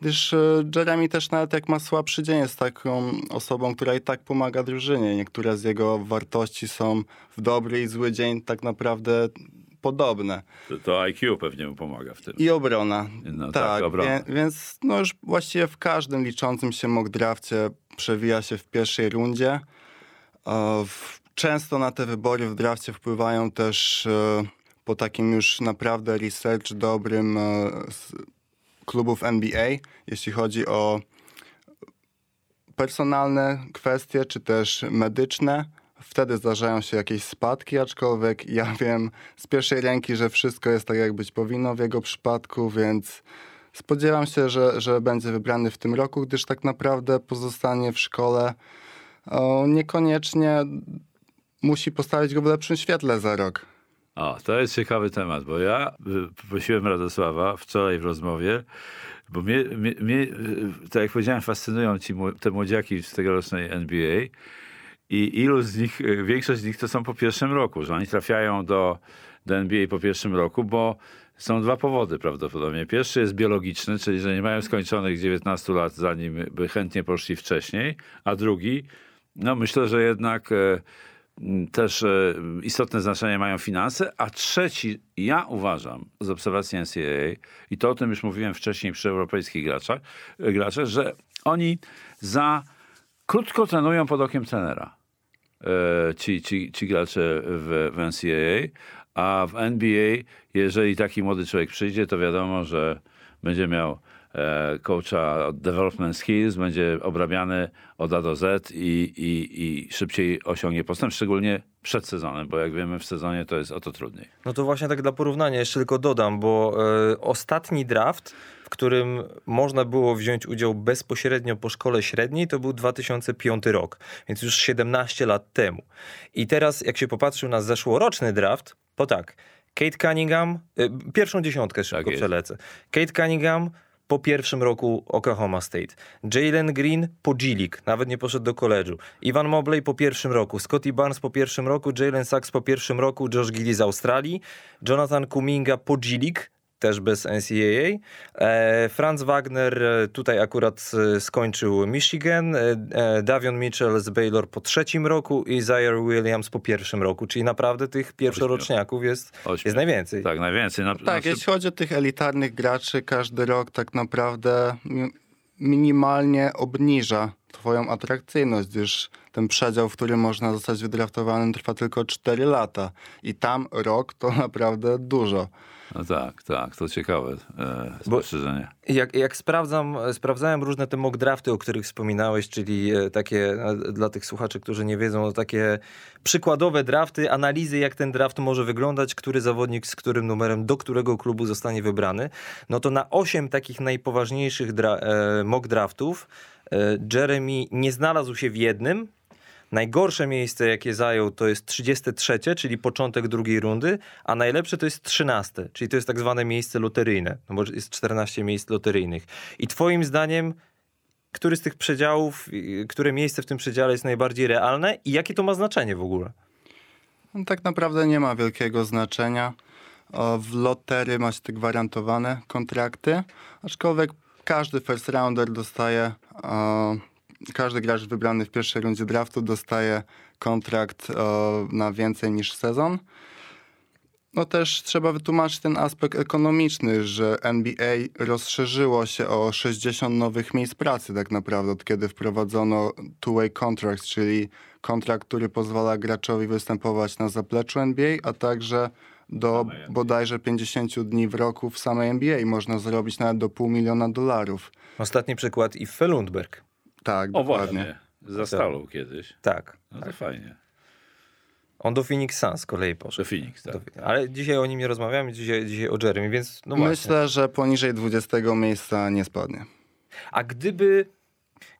Gdyż e, Jeremy też nawet jak ma słabszy dzień jest taką osobą, która i tak pomaga drużynie. Niektóre z jego wartości są w dobry i zły dzień tak naprawdę podobne. To, to IQ pewnie mu pomaga w tym. I obrona. No tak, obrona. Wie, więc no już właściwie w każdym liczącym się mock drafcie przewija się w pierwszej rundzie. E, często na te wybory w drafcie wpływają też e, po takim już naprawdę research dobrym e, z klubów NBA, jeśli chodzi o personalne kwestie, czy też medyczne. Wtedy zdarzają się jakieś spadki, aczkolwiek ja (laughs) wiem z pierwszej ręki, że wszystko jest tak, jak być powinno w jego przypadku, więc spodziewam się, że, że będzie wybrany w tym roku, gdyż tak naprawdę pozostanie w szkole o, niekoniecznie musi postawić go w lepszym świetle za rok. O, to jest ciekawy temat, bo ja y, prosiłem Radosława wczoraj w rozmowie, bo mnie, mnie, mnie y, tak jak powiedziałem, fascynują ci, te młodziaki z tegorocznej NBA i ilu z nich, y, większość z nich to są po pierwszym roku, że oni trafiają do, do NBA po pierwszym roku, bo są dwa powody prawdopodobnie. Pierwszy jest biologiczny, czyli że nie mają skończonych 19 lat, zanim by chętnie poszli wcześniej, a drugi, no myślę, że jednak e, też e, istotne znaczenie mają finanse, a trzeci, ja uważam z obserwacji NCAA, i to o tym już mówiłem wcześniej przy europejskich graczach, graczach że oni za krótko trenują pod okiem trenera ci, ci, ci gracze w, w NCAA, a w NBA, jeżeli taki młody człowiek przyjdzie, to wiadomo, że będzie miał e, coacha development skills, będzie obrabiany od A do Z i, i, i szybciej osiągnie postęp, szczególnie przed sezonem, bo jak wiemy w sezonie to jest o to trudniej. No to właśnie tak dla porównania jeszcze tylko dodam, bo e, ostatni draft, którym można było wziąć udział bezpośrednio po szkole średniej, to był 2005 rok, więc już 17 lat temu. I teraz jak się popatrzył na zeszłoroczny draft, to tak, Kate Cunningham, e, pierwszą dziesiątkę szybko jest. przelecę. Kate Cunningham po pierwszym roku Oklahoma State. Jalen Green po G League, nawet nie poszedł do koledżu. Ivan Mobley po pierwszym roku. Scotty Barnes po pierwszym roku. Jalen Sachs po pierwszym roku. Josh Giddy z Australii. Jonathan Kuminga po G League, też bez NCAA. E, Franz Wagner e, tutaj akurat e, skończył Michigan. Davion Mitchell z Baylor po trzecim roku i Zaire Williams po pierwszym roku. Czyli naprawdę tych pierwszoroczniaków jest, Ośmiu. jest najwięcej. Tak, najwięcej. Na, Tak, znaczy- jeśli chodzi o tych elitarnych graczy, każdy rok tak naprawdę mi- minimalnie obniża twoją atrakcyjność, gdyż ten przedział, w którym można zostać wydraftowanym trwa tylko 4 lata i tam rok to (laughs) naprawdę dużo. No tak, tak, to ciekawe e, spostrzeżenie. Jak, jak sprawdzam, sprawdzałem różne te mock drafty, o których wspominałeś, czyli e, takie e, dla tych słuchaczy, którzy nie wiedzą, no takie przykładowe drafty, analizy, jak ten draft może wyglądać, który zawodnik z którym numerem do którego klubu zostanie wybrany, no to na osiem takich najpoważniejszych dra- e, mock draftów e, Jeremy nie znalazł się w jednym, Najgorsze miejsce, jakie zajął, to jest 33, czyli początek drugiej rundy, a najlepsze to jest 13, czyli to jest tak zwane miejsce loteryjne, no bo jest 14 miejsc loteryjnych. I twoim zdaniem, który z tych przedziałów, które miejsce w tym przedziale jest najbardziej realne i jakie to ma znaczenie w ogóle? No, tak naprawdę nie ma wielkiego znaczenia. O, W lotery macie te gwarantowane kontrakty, aczkolwiek każdy first rounder dostaje, o, każdy gracz wybrany w pierwszej rundzie draftu dostaje kontrakt o, na więcej niż sezon. No też trzeba wytłumaczyć ten aspekt ekonomiczny, że NBA rozszerzyło się o 60 nowych miejsc pracy tak naprawdę, od kiedy wprowadzono two-way contracts, czyli kontrakt, który pozwala graczowi występować na zapleczu NBA, a także do bodajże 50 dni w roku w samej NBA można zrobić nawet do pół miliona dolarów. Ostatni przykład Iffe Lundberg. Tak, O dokładnie. właśnie. Za Stalą kiedyś. Tak. No to tak. fajnie. On do Phoenix Suns z kolei To poszedł. Phoenix, tak. Do- Ale dzisiaj o nim nie rozmawiamy, dzisiaj, dzisiaj o Jeremy, więc no właśnie. Myślę, że poniżej 20 miejsca nie spadnie. A gdyby,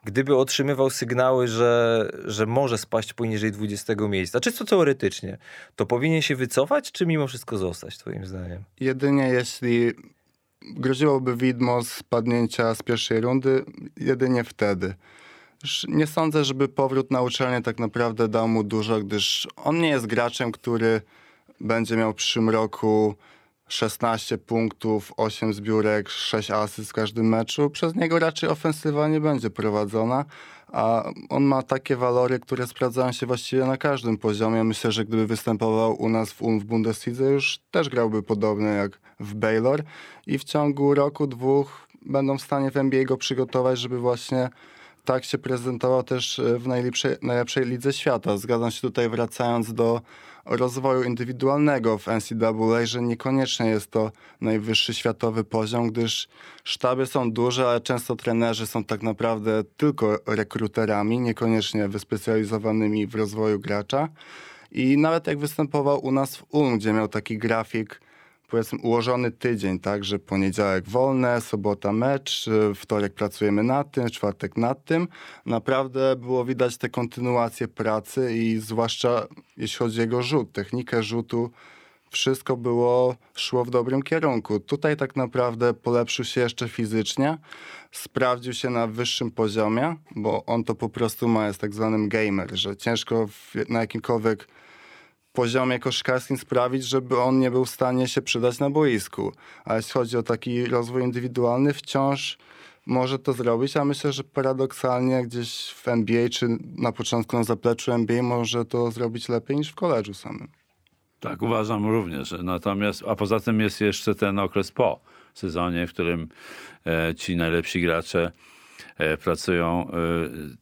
gdyby otrzymywał sygnały, że, że może spaść poniżej 20 miejsca, czysto teoretycznie, to powinien się wycofać, czy mimo wszystko zostać, twoim zdaniem? Jedynie jeśli groziłoby widmo spadnięcia z pierwszej rundy, jedynie wtedy. Nie sądzę, żeby powrót na uczelnię tak naprawdę dał mu dużo, gdyż on nie jest graczem, który będzie miał w przyszłym roku 16 punktów, 8 zbiórek, 6 asyst w każdym meczu. Przez niego raczej ofensywa nie będzie prowadzona, a on ma takie walory, które sprawdzają się właściwie na każdym poziomie. Myślę, że gdyby występował u nas w, w Bundeslidze, już też grałby podobnie jak w Baylor i w ciągu roku, dwóch będą w stanie w NBA go przygotować, żeby właśnie tak się prezentował też w najlepszej, najlepszej lidze świata. Zgadzam się tutaj wracając do rozwoju indywidualnego w NCAA, że niekoniecznie jest to najwyższy światowy poziom, gdyż sztaby są duże, ale często trenerzy są tak naprawdę tylko rekruterami, niekoniecznie wyspecjalizowanymi w rozwoju gracza. I nawet jak występował u nas w Ulm, gdzie miał taki grafik, powiedzmy ułożony tydzień, tak, że poniedziałek wolne, sobota mecz, y, wtorek pracujemy nad tym, czwartek nad tym. Naprawdę było widać tę kontynuację pracy i zwłaszcza jeśli chodzi o jego rzut, technikę rzutu, wszystko było, szło w dobrym kierunku. Tutaj tak naprawdę polepszył się jeszcze fizycznie, sprawdził się na wyższym poziomie, bo on to po prostu ma, jest tak zwanym gamer, że ciężko w, na jakimkolwiek poziomie koszykarskim sprawić, żeby on nie był w stanie się przydać na boisku. A jeśli chodzi o taki rozwój indywidualny, wciąż może to zrobić, a myślę, że paradoksalnie gdzieś w NBA, czy na początku na zapleczu NBA może to zrobić lepiej niż w koledżu samym. Tak, uważam również. Natomiast, a poza tym jest jeszcze ten okres po sezonie, w którym e, ci najlepsi gracze pracują e,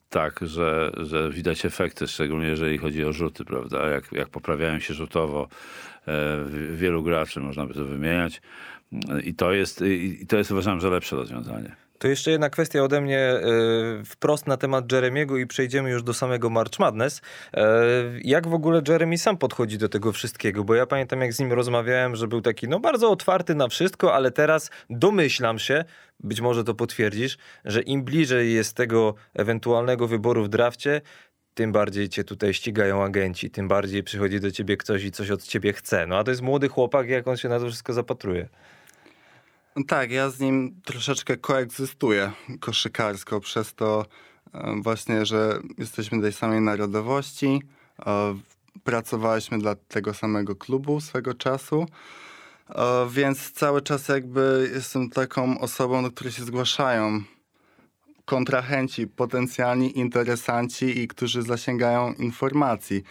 tak, że, że widać efekty, szczególnie jeżeli chodzi o rzuty, prawda? Jak, jak poprawiają się rzutowo e, wielu graczy, można by to wymieniać. I to jest, i to jest uważam, że lepsze rozwiązanie. To jeszcze jedna kwestia ode mnie y, wprost na temat Jeremiego i przejdziemy już do samego March Madness. E, jak w ogóle Jeremy sam podchodzi do tego wszystkiego? Bo ja pamiętam, jak z nim rozmawiałem, że był taki no bardzo otwarty na wszystko, ale teraz domyślam się, być może to potwierdzisz, że im bliżej jest tego ewentualnego wyboru w drafcie, tym bardziej cię tutaj ścigają agenci, tym bardziej przychodzi do ciebie ktoś i coś od ciebie chce. No a to jest młody chłopak, jak on się na to wszystko zapatruje. No Tak, ja z nim troszeczkę koegzystuję koszykarsko, przez to właśnie, że jesteśmy tej samej narodowości, e, pracowaliśmy dla tego samego klubu swego czasu, e, więc cały czas jakby jestem taką osobą, do której się zgłaszają kontrahenci, potencjalni interesanci i którzy zasięgają informacji.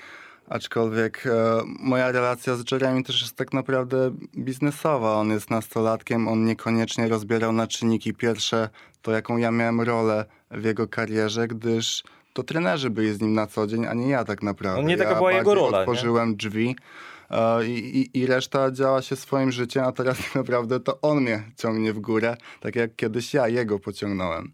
Aczkolwiek e, moja relacja z Jeremy też jest tak naprawdę biznesowa. On jest nastolatkiem, on niekoniecznie rozbierał na czynniki pierwsze to, jaką ja miałem rolę w jego karierze, gdyż to trenerzy byli z nim na co dzień, a nie ja tak naprawdę. No nie taka ja była jego rola, nie? Otworzyłem drzwi e, i, i, i reszta działa się swoim życiem, a teraz (laughs) tak naprawdę to on mnie ciągnie w górę, tak jak kiedyś ja jego pociągnąłem.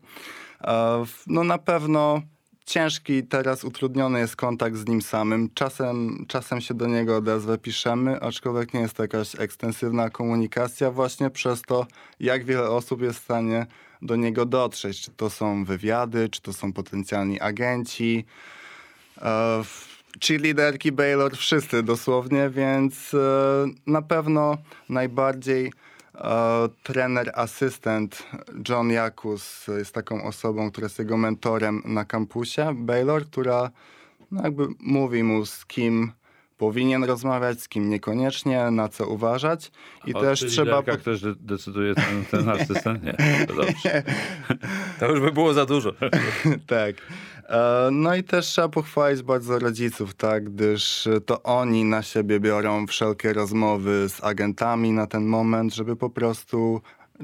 E, No na pewno ciężki teraz utrudniony jest kontakt z nim samym. Czasem, czasem się do niego odezwę, piszemy, aczkolwiek nie jest to jakaś ekstensywna komunikacja właśnie przez to, jak wiele osób jest w stanie do niego dotrzeć. Czy to są wywiady, czy to są potencjalni agenci, e, cheerleaderki Baylor, wszyscy dosłownie, więc e, na pewno najbardziej trener, asystent John Jakus jest taką osobą, która jest jego mentorem na kampusie. Baylor, która no jakby mówi mu z kim powinien rozmawiać, z kim niekoniecznie, na co uważać. I O, też czy trzeba... liderka, ktoś de- decyduje ten, ten asystent? Nie, to dobrze. (laughs) To już by było za dużo. (laughs) tak. E, No i też trzeba pochwalić bardzo rodziców, tak, gdyż to oni na siebie biorą wszelkie rozmowy z agentami na ten moment, żeby po prostu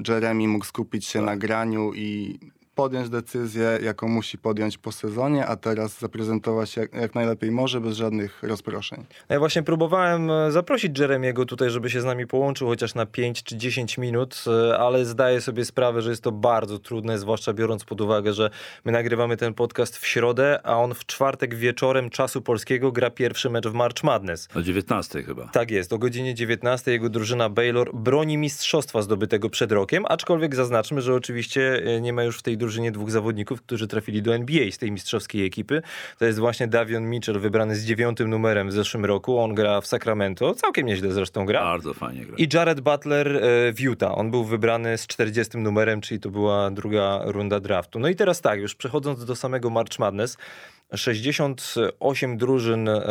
Jeremy mógł skupić się na graniu i podjąć decyzję, jaką musi podjąć po sezonie, a teraz zaprezentować się jak, jak najlepiej może, bez żadnych rozproszeń. Ja właśnie próbowałem e, zaprosić Jeremiego tutaj, żeby się z nami połączył chociaż na 5 czy 10 minut, e, ale zdaję sobie sprawę, że jest to bardzo trudne, zwłaszcza biorąc pod uwagę, że my nagrywamy ten podcast w środę, a on w czwartek wieczorem czasu polskiego gra pierwszy mecz w March Madness. O 19 chyba. Tak jest, o godzinie 19 jego drużyna Baylor broni mistrzostwa zdobytego przed rokiem, aczkolwiek zaznaczmy, że oczywiście e, nie ma już w tej drużynie dwóch zawodników, którzy trafili do NBA z tej mistrzowskiej ekipy. To jest właśnie Davion Mitchell, wybrany z dziewiątym numerem w zeszłym roku. On gra w Sacramento, całkiem nieźle zresztą gra. Bardzo fajnie gra. I Jared Butler e, w Utah. On był wybrany z 40 numerem, czyli to była druga runda draftu. No i teraz tak, już przechodząc do samego March Madness, 68 drużyn, e,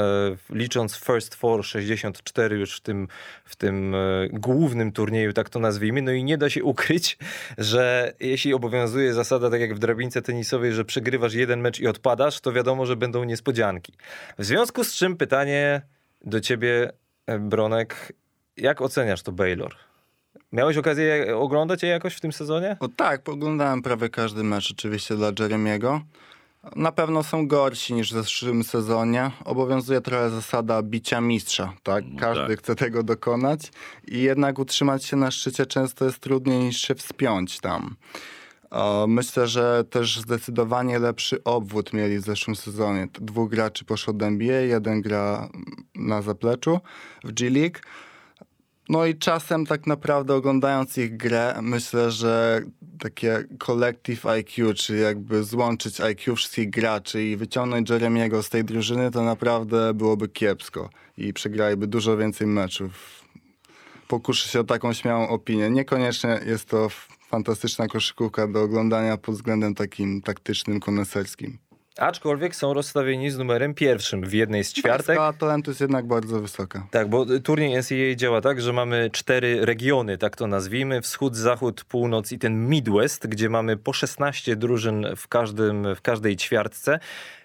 licząc First Four, 64 już w tym, w tym e, głównym turnieju, tak to nazwijmy. No i nie da się ukryć, że jeśli obowiązuje zasada, tak jak w drabince tenisowej, że przegrywasz jeden mecz i odpadasz, to wiadomo, że będą niespodzianki. W związku z czym pytanie do ciebie, e, Bronek, jak oceniasz to Baylor? Miałeś okazję oglądać je jakoś w tym sezonie? O tak, oglądałem prawie każdy mecz oczywiście dla Jeremiego. Na pewno są gorsi niż w zeszłym sezonie. Obowiązuje trochę zasada bicia mistrza, tak? No Każdy tak. chce tego dokonać i jednak utrzymać się na szczycie często jest trudniej niż się wspiąć tam. Myślę, że też zdecydowanie lepszy obwód mieli w zeszłym sezonie. Dwóch graczy poszło do NBA, jeden gra na zapleczu w G League. No i czasem tak naprawdę oglądając ich grę, myślę, że takie collective IQ, czyli jakby złączyć IQ wszystkich graczy i wyciągnąć Jeremiego z tej drużyny, to naprawdę byłoby kiepsko i przegraliby dużo więcej meczów. Pokuszę się o taką śmiałą opinię. Niekoniecznie jest to fantastyczna koszykówka do oglądania pod względem takim taktycznym, koneserskim. Aczkolwiek są rozstawieni z numerem pierwszym w jednej z ćwiartek. Skala talentu jest jednak bardzo wysoka. Tak, bo turniej NCAA działa tak, że mamy cztery regiony, tak to nazwijmy, wschód, zachód, północ i ten Midwest, gdzie mamy po 16 drużyn w, każdym, w każdej ćwiartce.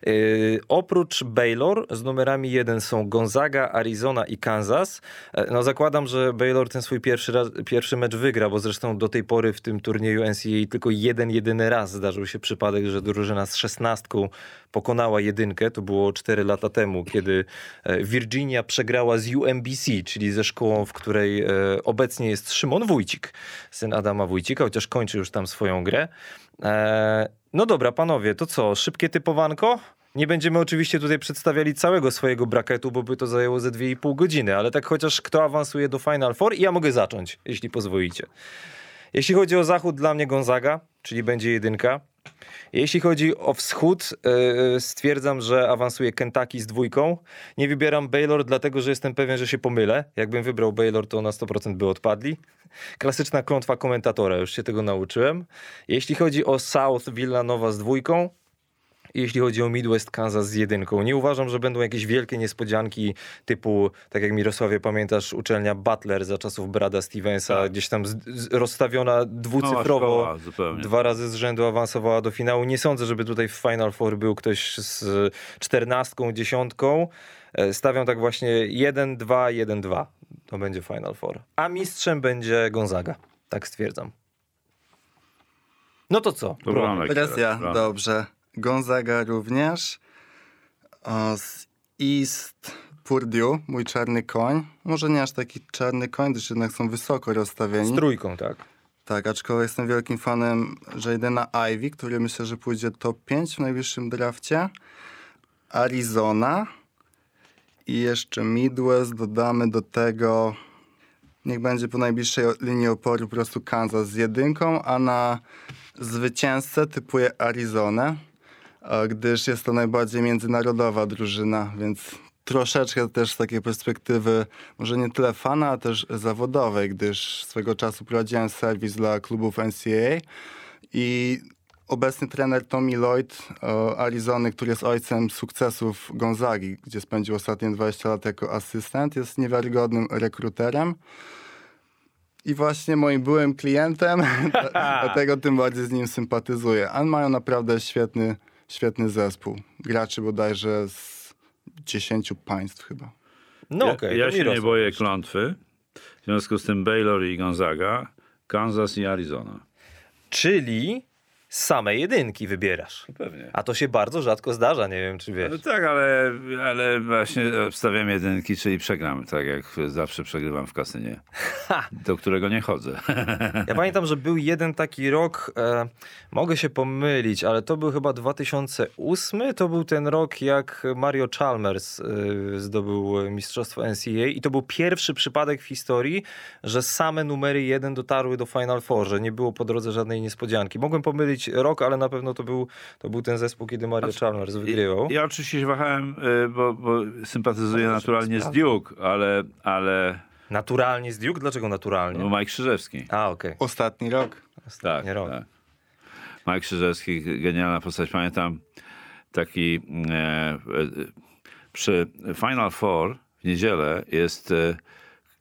Yy, oprócz Baylor z numerami 1 są Gonzaga, Arizona i Kansas. E, No zakładam, że Baylor ten swój pierwszy, raz, pierwszy mecz wygra, bo zresztą do tej pory w tym turnieju NCAA tylko jeden, jedyny raz zdarzył się przypadek, że drużyna z szesnastką pokonała jedynkę. To było 4 lata temu, kiedy e, Virginia przegrała z UMBC, czyli ze szkołą, w której e, obecnie jest Szymon Wójcik, syn Adama Wójcika, chociaż kończy już tam swoją grę. E, No dobra, panowie, to co, szybkie typowanko? Nie będziemy oczywiście tutaj przedstawiali całego swojego braketu, bo by to zajęło ze 2,5 godziny, ale tak chociaż kto awansuje do Final Four i ja mogę zacząć, jeśli pozwolicie. Jeśli chodzi o zachód, dla mnie Gonzaga, czyli będzie jedynka. Jeśli chodzi o wschód, yy, stwierdzam, że awansuje Kentucky z dwójką. Nie wybieram Baylor, dlatego że jestem pewien, że się pomylę. Jakbym wybrał Baylor, to na 100% by odpadli. Klasyczna klątwa komentatora, już się tego nauczyłem. Jeśli chodzi o South, Villanova z dwójką. Jeśli chodzi o Midwest Kansas z jedynką, nie uważam, że będą jakieś wielkie niespodzianki typu, tak jak Mirosławie pamiętasz, uczelnia Butler za czasów Brada Stevensa, Tak. gdzieś tam z, z, rozstawiona dwucyfrowo, szkoła, zupełnie. dwa razy z rzędu awansowała do finału. Nie sądzę, żeby tutaj w Final Four był ktoś z czternastką, dziesiątką. E, Stawiam tak właśnie 1-2, 1-2. To będzie Final Four. A mistrzem będzie Gonzaga. Tak stwierdzam. No to co? To Bronek Teraz ja, teraz, Bronek. dobrze. Gonzaga również. Z East Purdue, mój czarny koń. Może nie aż taki czarny koń, gdyż jednak są wysoko rozstawieni. Z trójką, tak. Tak, aczkolwiek jestem wielkim fanem Jadena Ivy, który myślę, że pójdzie top 5 w najbliższym drafcie. Arizona i jeszcze Midwest. Dodamy do tego, niech będzie po najbliższej linii oporu po prostu Kansas z jedynką, a na zwycięzcę typuję Arizonę, gdyż jest to najbardziej międzynarodowa drużyna, więc troszeczkę też z takiej perspektywy, może nie tyle fana, a też zawodowej, gdyż swego czasu prowadziłem serwis dla klubów NCAA i obecny trener Tommy Lloyd e, Arizony, który jest ojcem sukcesów Gonzagi, gdzie spędził ostatnie 20 lat jako asystent, jest niewiarygodnym rekruterem. I właśnie moim byłym klientem, (laughs) dla- dlatego (laughs) tym bardziej z nim sympatyzuję. A mają naprawdę świetny, świetny zespół. Graczy bodajże z 10 państw chyba. No ja, okej. ja się nie boję klątwy. W związku z tym Baylor i Gonzaga, Kansas i Arizona. Czyli same jedynki wybierasz. Pewnie. A to się bardzo rzadko zdarza, nie wiem czy wiesz. No tak, ale, ale właśnie wstawiam jedynki, czyli przegram, tak jak zawsze przegrywam w kasynie, do którego nie chodzę. Ja pamiętam, że był jeden taki rok, e, mogę się pomylić, ale to był chyba 2008, to był ten rok, jak Mario Chalmers e, zdobył mistrzostwo NCAA i to był pierwszy przypadek w historii, że same numery jeden dotarły do Final Four, że nie było po drodze żadnej niespodzianki. Mogłem pomylić rok, ale na pewno to był, to był ten zespół, kiedy Mario Chalmers wygrywał. Ja oczywiście się wahałem, y, bo, bo sympatyzuję naturalnie z Duke, ale, ale Naturalnie z Duke? Dlaczego naturalnie? no Mike Krzyżewski. A, okej. Ostatni rok. Tak, nie rok. tak. Mike Krzyżewski, genialna postać. Pamiętam taki e, e, przy Final Four w niedzielę jest e,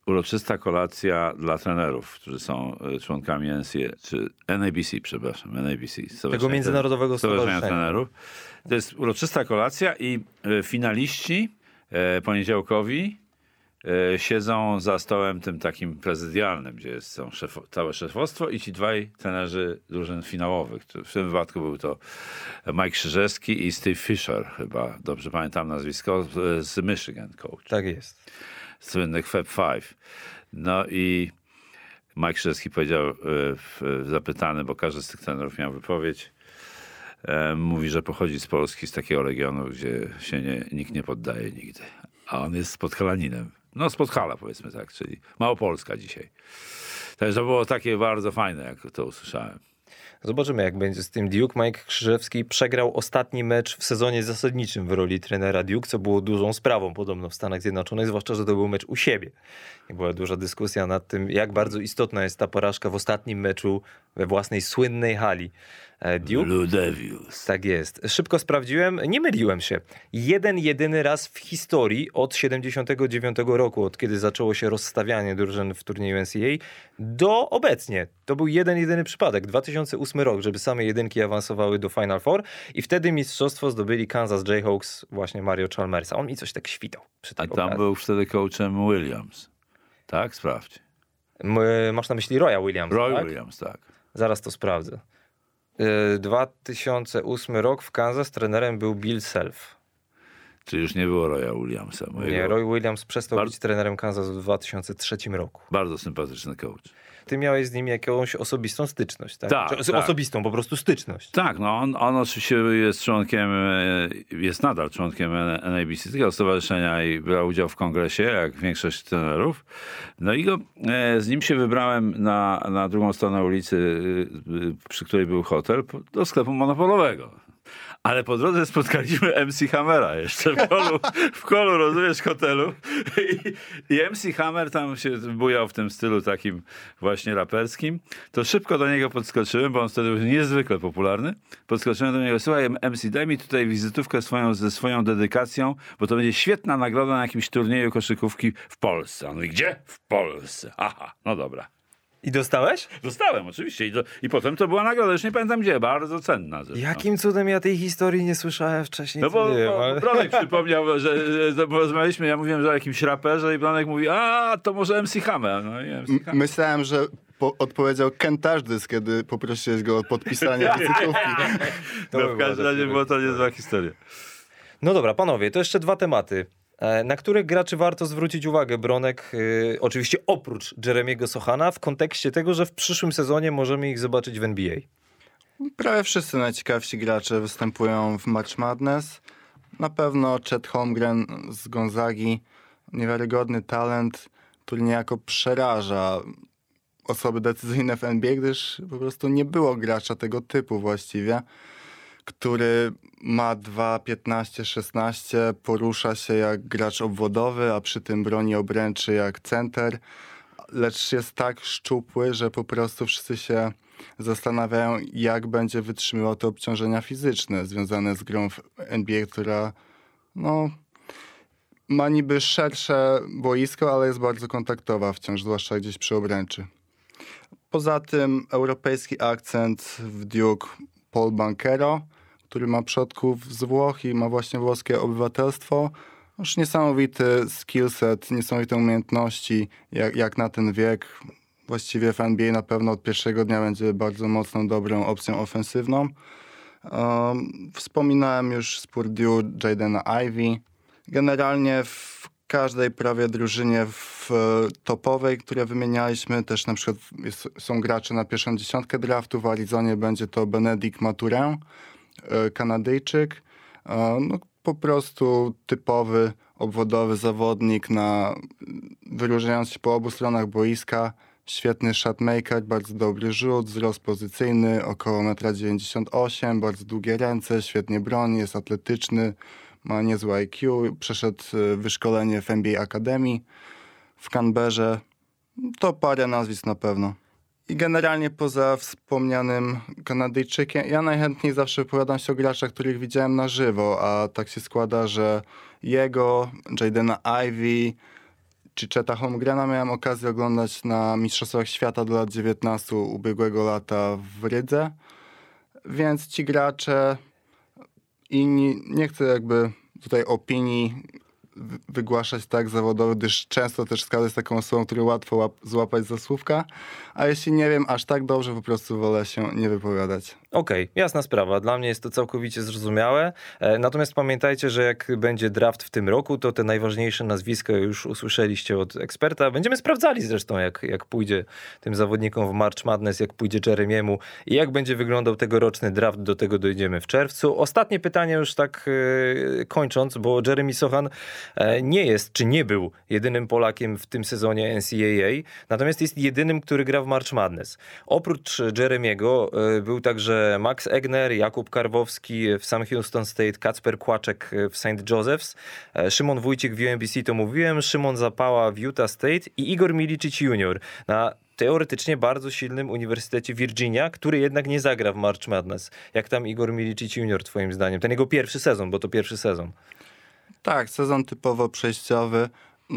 uroczysta kolacja dla trenerów, którzy są e, członkami NCA, czy NABC, przepraszam, NABC. Stowarzyszenia Międzynarodowego Stowarzyszenia. Trenerów. To jest uroczysta kolacja i e, finaliści e, poniedziałkowi siedzą za stołem tym takim prezydialnym, gdzie jest, są szefo, całe szefostwo i ci dwaj trenerzy drużyn finałowych. W tym wypadku był to Mike Krzyżewski i Steve Fisher, chyba dobrze pamiętam nazwisko, z Michigan coach Tak jest. Słynnych Fab Five. No i Mike Krzyżewski powiedział, e, zapytany, bo każdy z tych trenerów miał wypowiedź, e, mówi, że pochodzi z Polski, z takiego regionu, gdzie się nie, nikt nie poddaje nigdy. A on jest z Podhalaninem. No z Podhala powiedzmy tak, czyli Małopolska dzisiaj. Także było takie bardzo fajne, jak to usłyszałem. Zobaczymy, jak będzie z tym Duke. Mike Krzyżewski przegrał ostatni mecz w sezonie zasadniczym w roli trenera Duke, co było dużą sprawą podobno w Stanach Zjednoczonych, zwłaszcza, że to był mecz u siebie. I była duża dyskusja nad tym, jak bardzo istotna jest ta porażka w ostatnim meczu we własnej słynnej hali. E, Duke Blue Devils. tak jest. Szybko sprawdziłem, nie myliłem się. Jeden, jedyny raz w historii od 79 roku, od kiedy zaczęło się rozstawianie drużyn w turnieju NCAA, do obecnie. To był jeden, jedyny przypadek. 2008 rok, żeby same jedynki awansowały do Final Four i wtedy mistrzostwo zdobyli Kansas Jayhawks, właśnie Mario Chalmersa. On mi coś tak świtał przy A tej tam okazji. był wtedy coachem Williams. Tak? Sprawdź. M- Masz na myśli Roya Williams, Roy tak? Williams, tak. Zaraz to sprawdzę. Y, 2008 rok w Kansas trenerem był Bill Self. Czy już nie było Roya Williamsa? Mojego Nie, Roy Williams przestał Bar- być trenerem Kansas w 2003 roku. Bardzo sympatyczny coach. Ty miałeś z nim jakąś osobistą styczność, tak? Tak, Czy- tak. Osobistą, po prostu styczność. Tak, no on, on oczywiście jest członkiem, e, jest nadal członkiem NABC, tego stowarzyszenia i brał udział w kongresie, jak większość trenerów. No i go, e, z nim się wybrałem na, na drugą stronę ulicy, e, przy której był hotel, do sklepu monopolowego. Ale po drodze spotkaliśmy MC Hammera jeszcze w kolu, w kolu rozumiesz, hotelu. I, I MC Hammer tam się bujał w tym stylu takim właśnie raperskim. To szybko do niego podskoczyłem, bo on wtedy był niezwykle popularny. Podskoczyłem do niego, słuchaj MC, daj mi tutaj wizytówkę swoją, ze swoją dedykacją, bo to będzie świetna nagroda na jakimś turnieju koszykówki w Polsce. On mówi, gdzie? W Polsce. Aha, no dobra. I dostałeś? Dostałem oczywiście I, do, i potem to była nagroda, już nie pamiętam gdzie, bardzo cenna zresztą. Jakim cudem ja tej historii nie słyszałem wcześniej? No bo, nie wiem, bo ale... Bronek (laughs) przypomniał, że, że bo rozmawialiśmy, ja mówiłem, że o jakimś raperze i Bronek mówi, a to może MC Hammer. No MC Hammer. Myślałem, że po- odpowiedział Ken Tashdys, kiedy poprosiłeś go o podpisanie (laughs) wizytówki. (laughs) To No, by w każdym razie była to niezła historia. No dobra, panowie, to jeszcze dwa tematy. E, Na których graczy warto zwrócić uwagę, Bronek? e, Oczywiście oprócz Jeremiego Sochana, w kontekście tego, że w przyszłym sezonie możemy ich zobaczyć w NBA. Prawie wszyscy najciekawsi gracze występują w March Madness. Na pewno Chet Holmgren z Gonzagi, niewiarygodny talent, który niejako przeraża osoby decyzyjne w NBA, gdyż po prostu nie było gracza tego typu właściwie, który ma 2, 15, 16, porusza się jak gracz obwodowy, a przy tym broni obręczy jak center, lecz jest tak szczupły, że po prostu wszyscy się zastanawiają, jak będzie wytrzymywał te obciążenia fizyczne związane z grą w NBA, która no, ma niby szersze boisko, ale jest bardzo kontaktowa wciąż, zwłaszcza gdzieś przy obręczy. Poza tym europejski akcent w Duke Paul Bankero, który ma przodków z Włoch i ma właśnie włoskie obywatelstwo. Już niesamowity skillset, niesamowite umiejętności, jak, jak na ten wiek. właściwie w NBA na pewno od pierwszego dnia będzie bardzo mocną, dobrą opcją ofensywną. Um, wspominałem już z Purdue Jadena Ivy. Generalnie w każdej prawie drużynie w topowej, które wymienialiśmy, też na przykład jest, są gracze na pierwszą dziesiątkę draftu. W Arizonie będzie to Benedict Maturę, Kanadyjczyk. No, po prostu typowy, obwodowy zawodnik, na, wyróżniając się po obu stronach boiska. Świetny shotmaker, bardzo dobry rzut, wzrost pozycyjny, około 1,98 m, bardzo długie ręce, świetnie broni, jest atletyczny, ma niezłe IQ, przeszedł e, wyszkolenie w NBA Academy w Canberrze. To parę nazwisk na pewno. I generalnie poza wspomnianym Kanadyjczykiem, ja najchętniej zawsze opowiadam się o graczach, których widziałem na żywo, a tak się składa, że jego, Jadena Ivy czy Cheta Holmgrena miałem okazję oglądać na Mistrzostwach Świata do lat 19 ubiegłego lata w Rydze. Więc ci gracze i nie, nie chcę jakby tutaj opinii wygłaszać tak zawodowo, gdyż często też Skala jest taką osobą, którą łatwo łap, złapać za słówka, a jeśli nie wiem aż tak dobrze, po prostu wolę się nie wypowiadać. Okej, okay, jasna sprawa. Dla mnie jest to całkowicie zrozumiałe. E, natomiast pamiętajcie, że jak będzie draft w tym roku, to te najważniejsze nazwiska już usłyszeliście od eksperta. Będziemy sprawdzali zresztą, jak, jak pójdzie tym zawodnikom w March Madness, jak pójdzie Jeremiemu i jak będzie wyglądał tegoroczny draft. Do tego dojdziemy w czerwcu. Ostatnie pytanie już tak yy, kończąc, bo Jeremy Sochan yy, nie jest, czy nie był jedynym Polakiem w tym sezonie NCAA, natomiast jest jedynym, który gra w March Madness. Oprócz Jeremiego yy, był także Max Egner, Jakub Karwowski w Sam Houston State, Kacper Kłaczek w St. Joseph's, e, Szymon Wójcik w UMBC to mówiłem, Szymon Zapała w Utah State i Igor Milicic Jr. na teoretycznie bardzo silnym Uniwersytecie Virginia, który jednak nie zagra w March Madness. Jak tam Igor Milicic Jr. twoim zdaniem? Ten jego pierwszy sezon, bo to pierwszy sezon. Tak, sezon typowo przejściowy.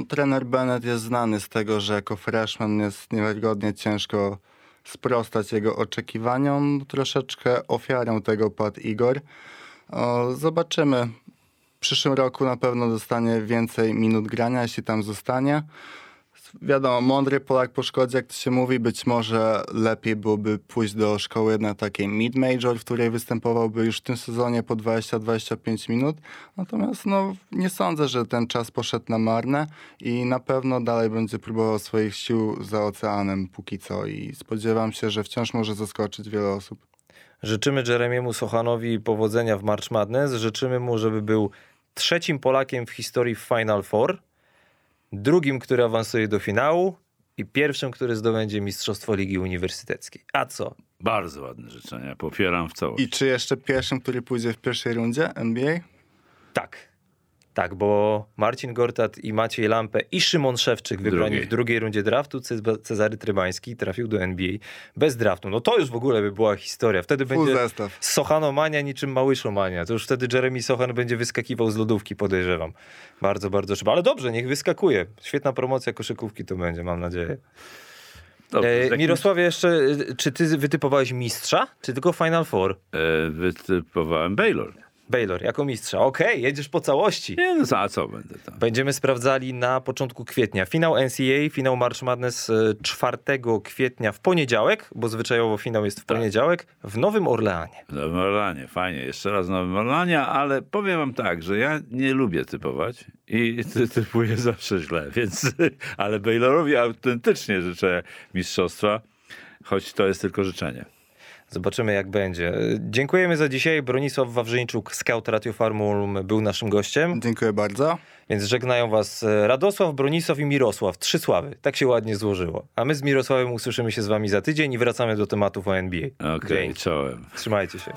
Trener Bennett jest znany z tego, że jako freshman jest niewiarygodnie ciężko sprostać jego oczekiwaniom. Troszeczkę ofiarą tego padł Igor. Zobaczymy. W przyszłym roku na pewno dostanie więcej minut grania, jeśli tam zostanie wiadomo, mądry Polak po szkodzie, jak to się mówi, być może lepiej byłoby pójść do szkoły na takiej mid-major, w której występowałby już w tym sezonie po 20-25 minut. Natomiast no, nie sądzę, że ten czas poszedł na marne i na pewno dalej będzie próbował swoich sił za oceanem póki co i spodziewam się, że wciąż może zaskoczyć wiele osób. Życzymy Jeremiemu Sochanowi powodzenia w March Madness. Życzymy mu, żeby był trzecim Polakiem w historii Final Four drugim, który awansuje do finału i pierwszym, który zdobędzie Mistrzostwo Ligi Uniwersyteckiej. A co? Bardzo ładne życzenia, popieram w całości. I czy jeszcze pierwszym, który pójdzie w pierwszej rundzie NBA? Tak. Tak, bo Marcin Gortat i Maciej Lampę i Szymon Szewczyk wybrani w drugiej rundzie draftu, Cezary Trybański trafił do NBA bez draftu. No to już w ogóle by była historia. Wtedy Full będzie zestaw. Sochanomania niczym Małyszomania. To już wtedy Jeremy Sochan będzie wyskakiwał z lodówki, podejrzewam. Bardzo, bardzo szybko. Ale dobrze, niech wyskakuje. Świetna promocja koszykówki to będzie, mam nadzieję. Dobrze, e, Mirosławie, jeszcze, czy ty wytypowałeś mistrza, czy tylko Final Four? E, wytypowałem Baylor. Baylor jako mistrza. Okej, okay, jedziesz po całości. Nie, no a co będę tam? Będziemy sprawdzali na początku kwietnia. Finał NCAA, finał March Madness 4 e, kwietnia w poniedziałek, bo zwyczajowo finał jest w tak. poniedziałek, w Nowym Orleanie. W Nowym Orleanie, fajnie. Jeszcze raz w Nowym Orleanie, ale powiem wam tak, że ja nie lubię typować i ty, typuję (laughs) zawsze źle, więc (laughs) ale Baylorowi autentycznie życzę mistrzostwa, choć to jest tylko życzenie. Zobaczymy jak będzie. Dziękujemy za dzisiaj. Bronisław Wawrzyńczuk, scout Radio Farmum był naszym gościem. Dziękuję bardzo. Więc żegnają was Radosław, Bronisław i Mirosław. Trzy sławy. Tak się ładnie złożyło. A my z Mirosławem usłyszymy się z wami za tydzień i wracamy do tematów o NBA. Okej, okay, czołem. Trzymajcie się.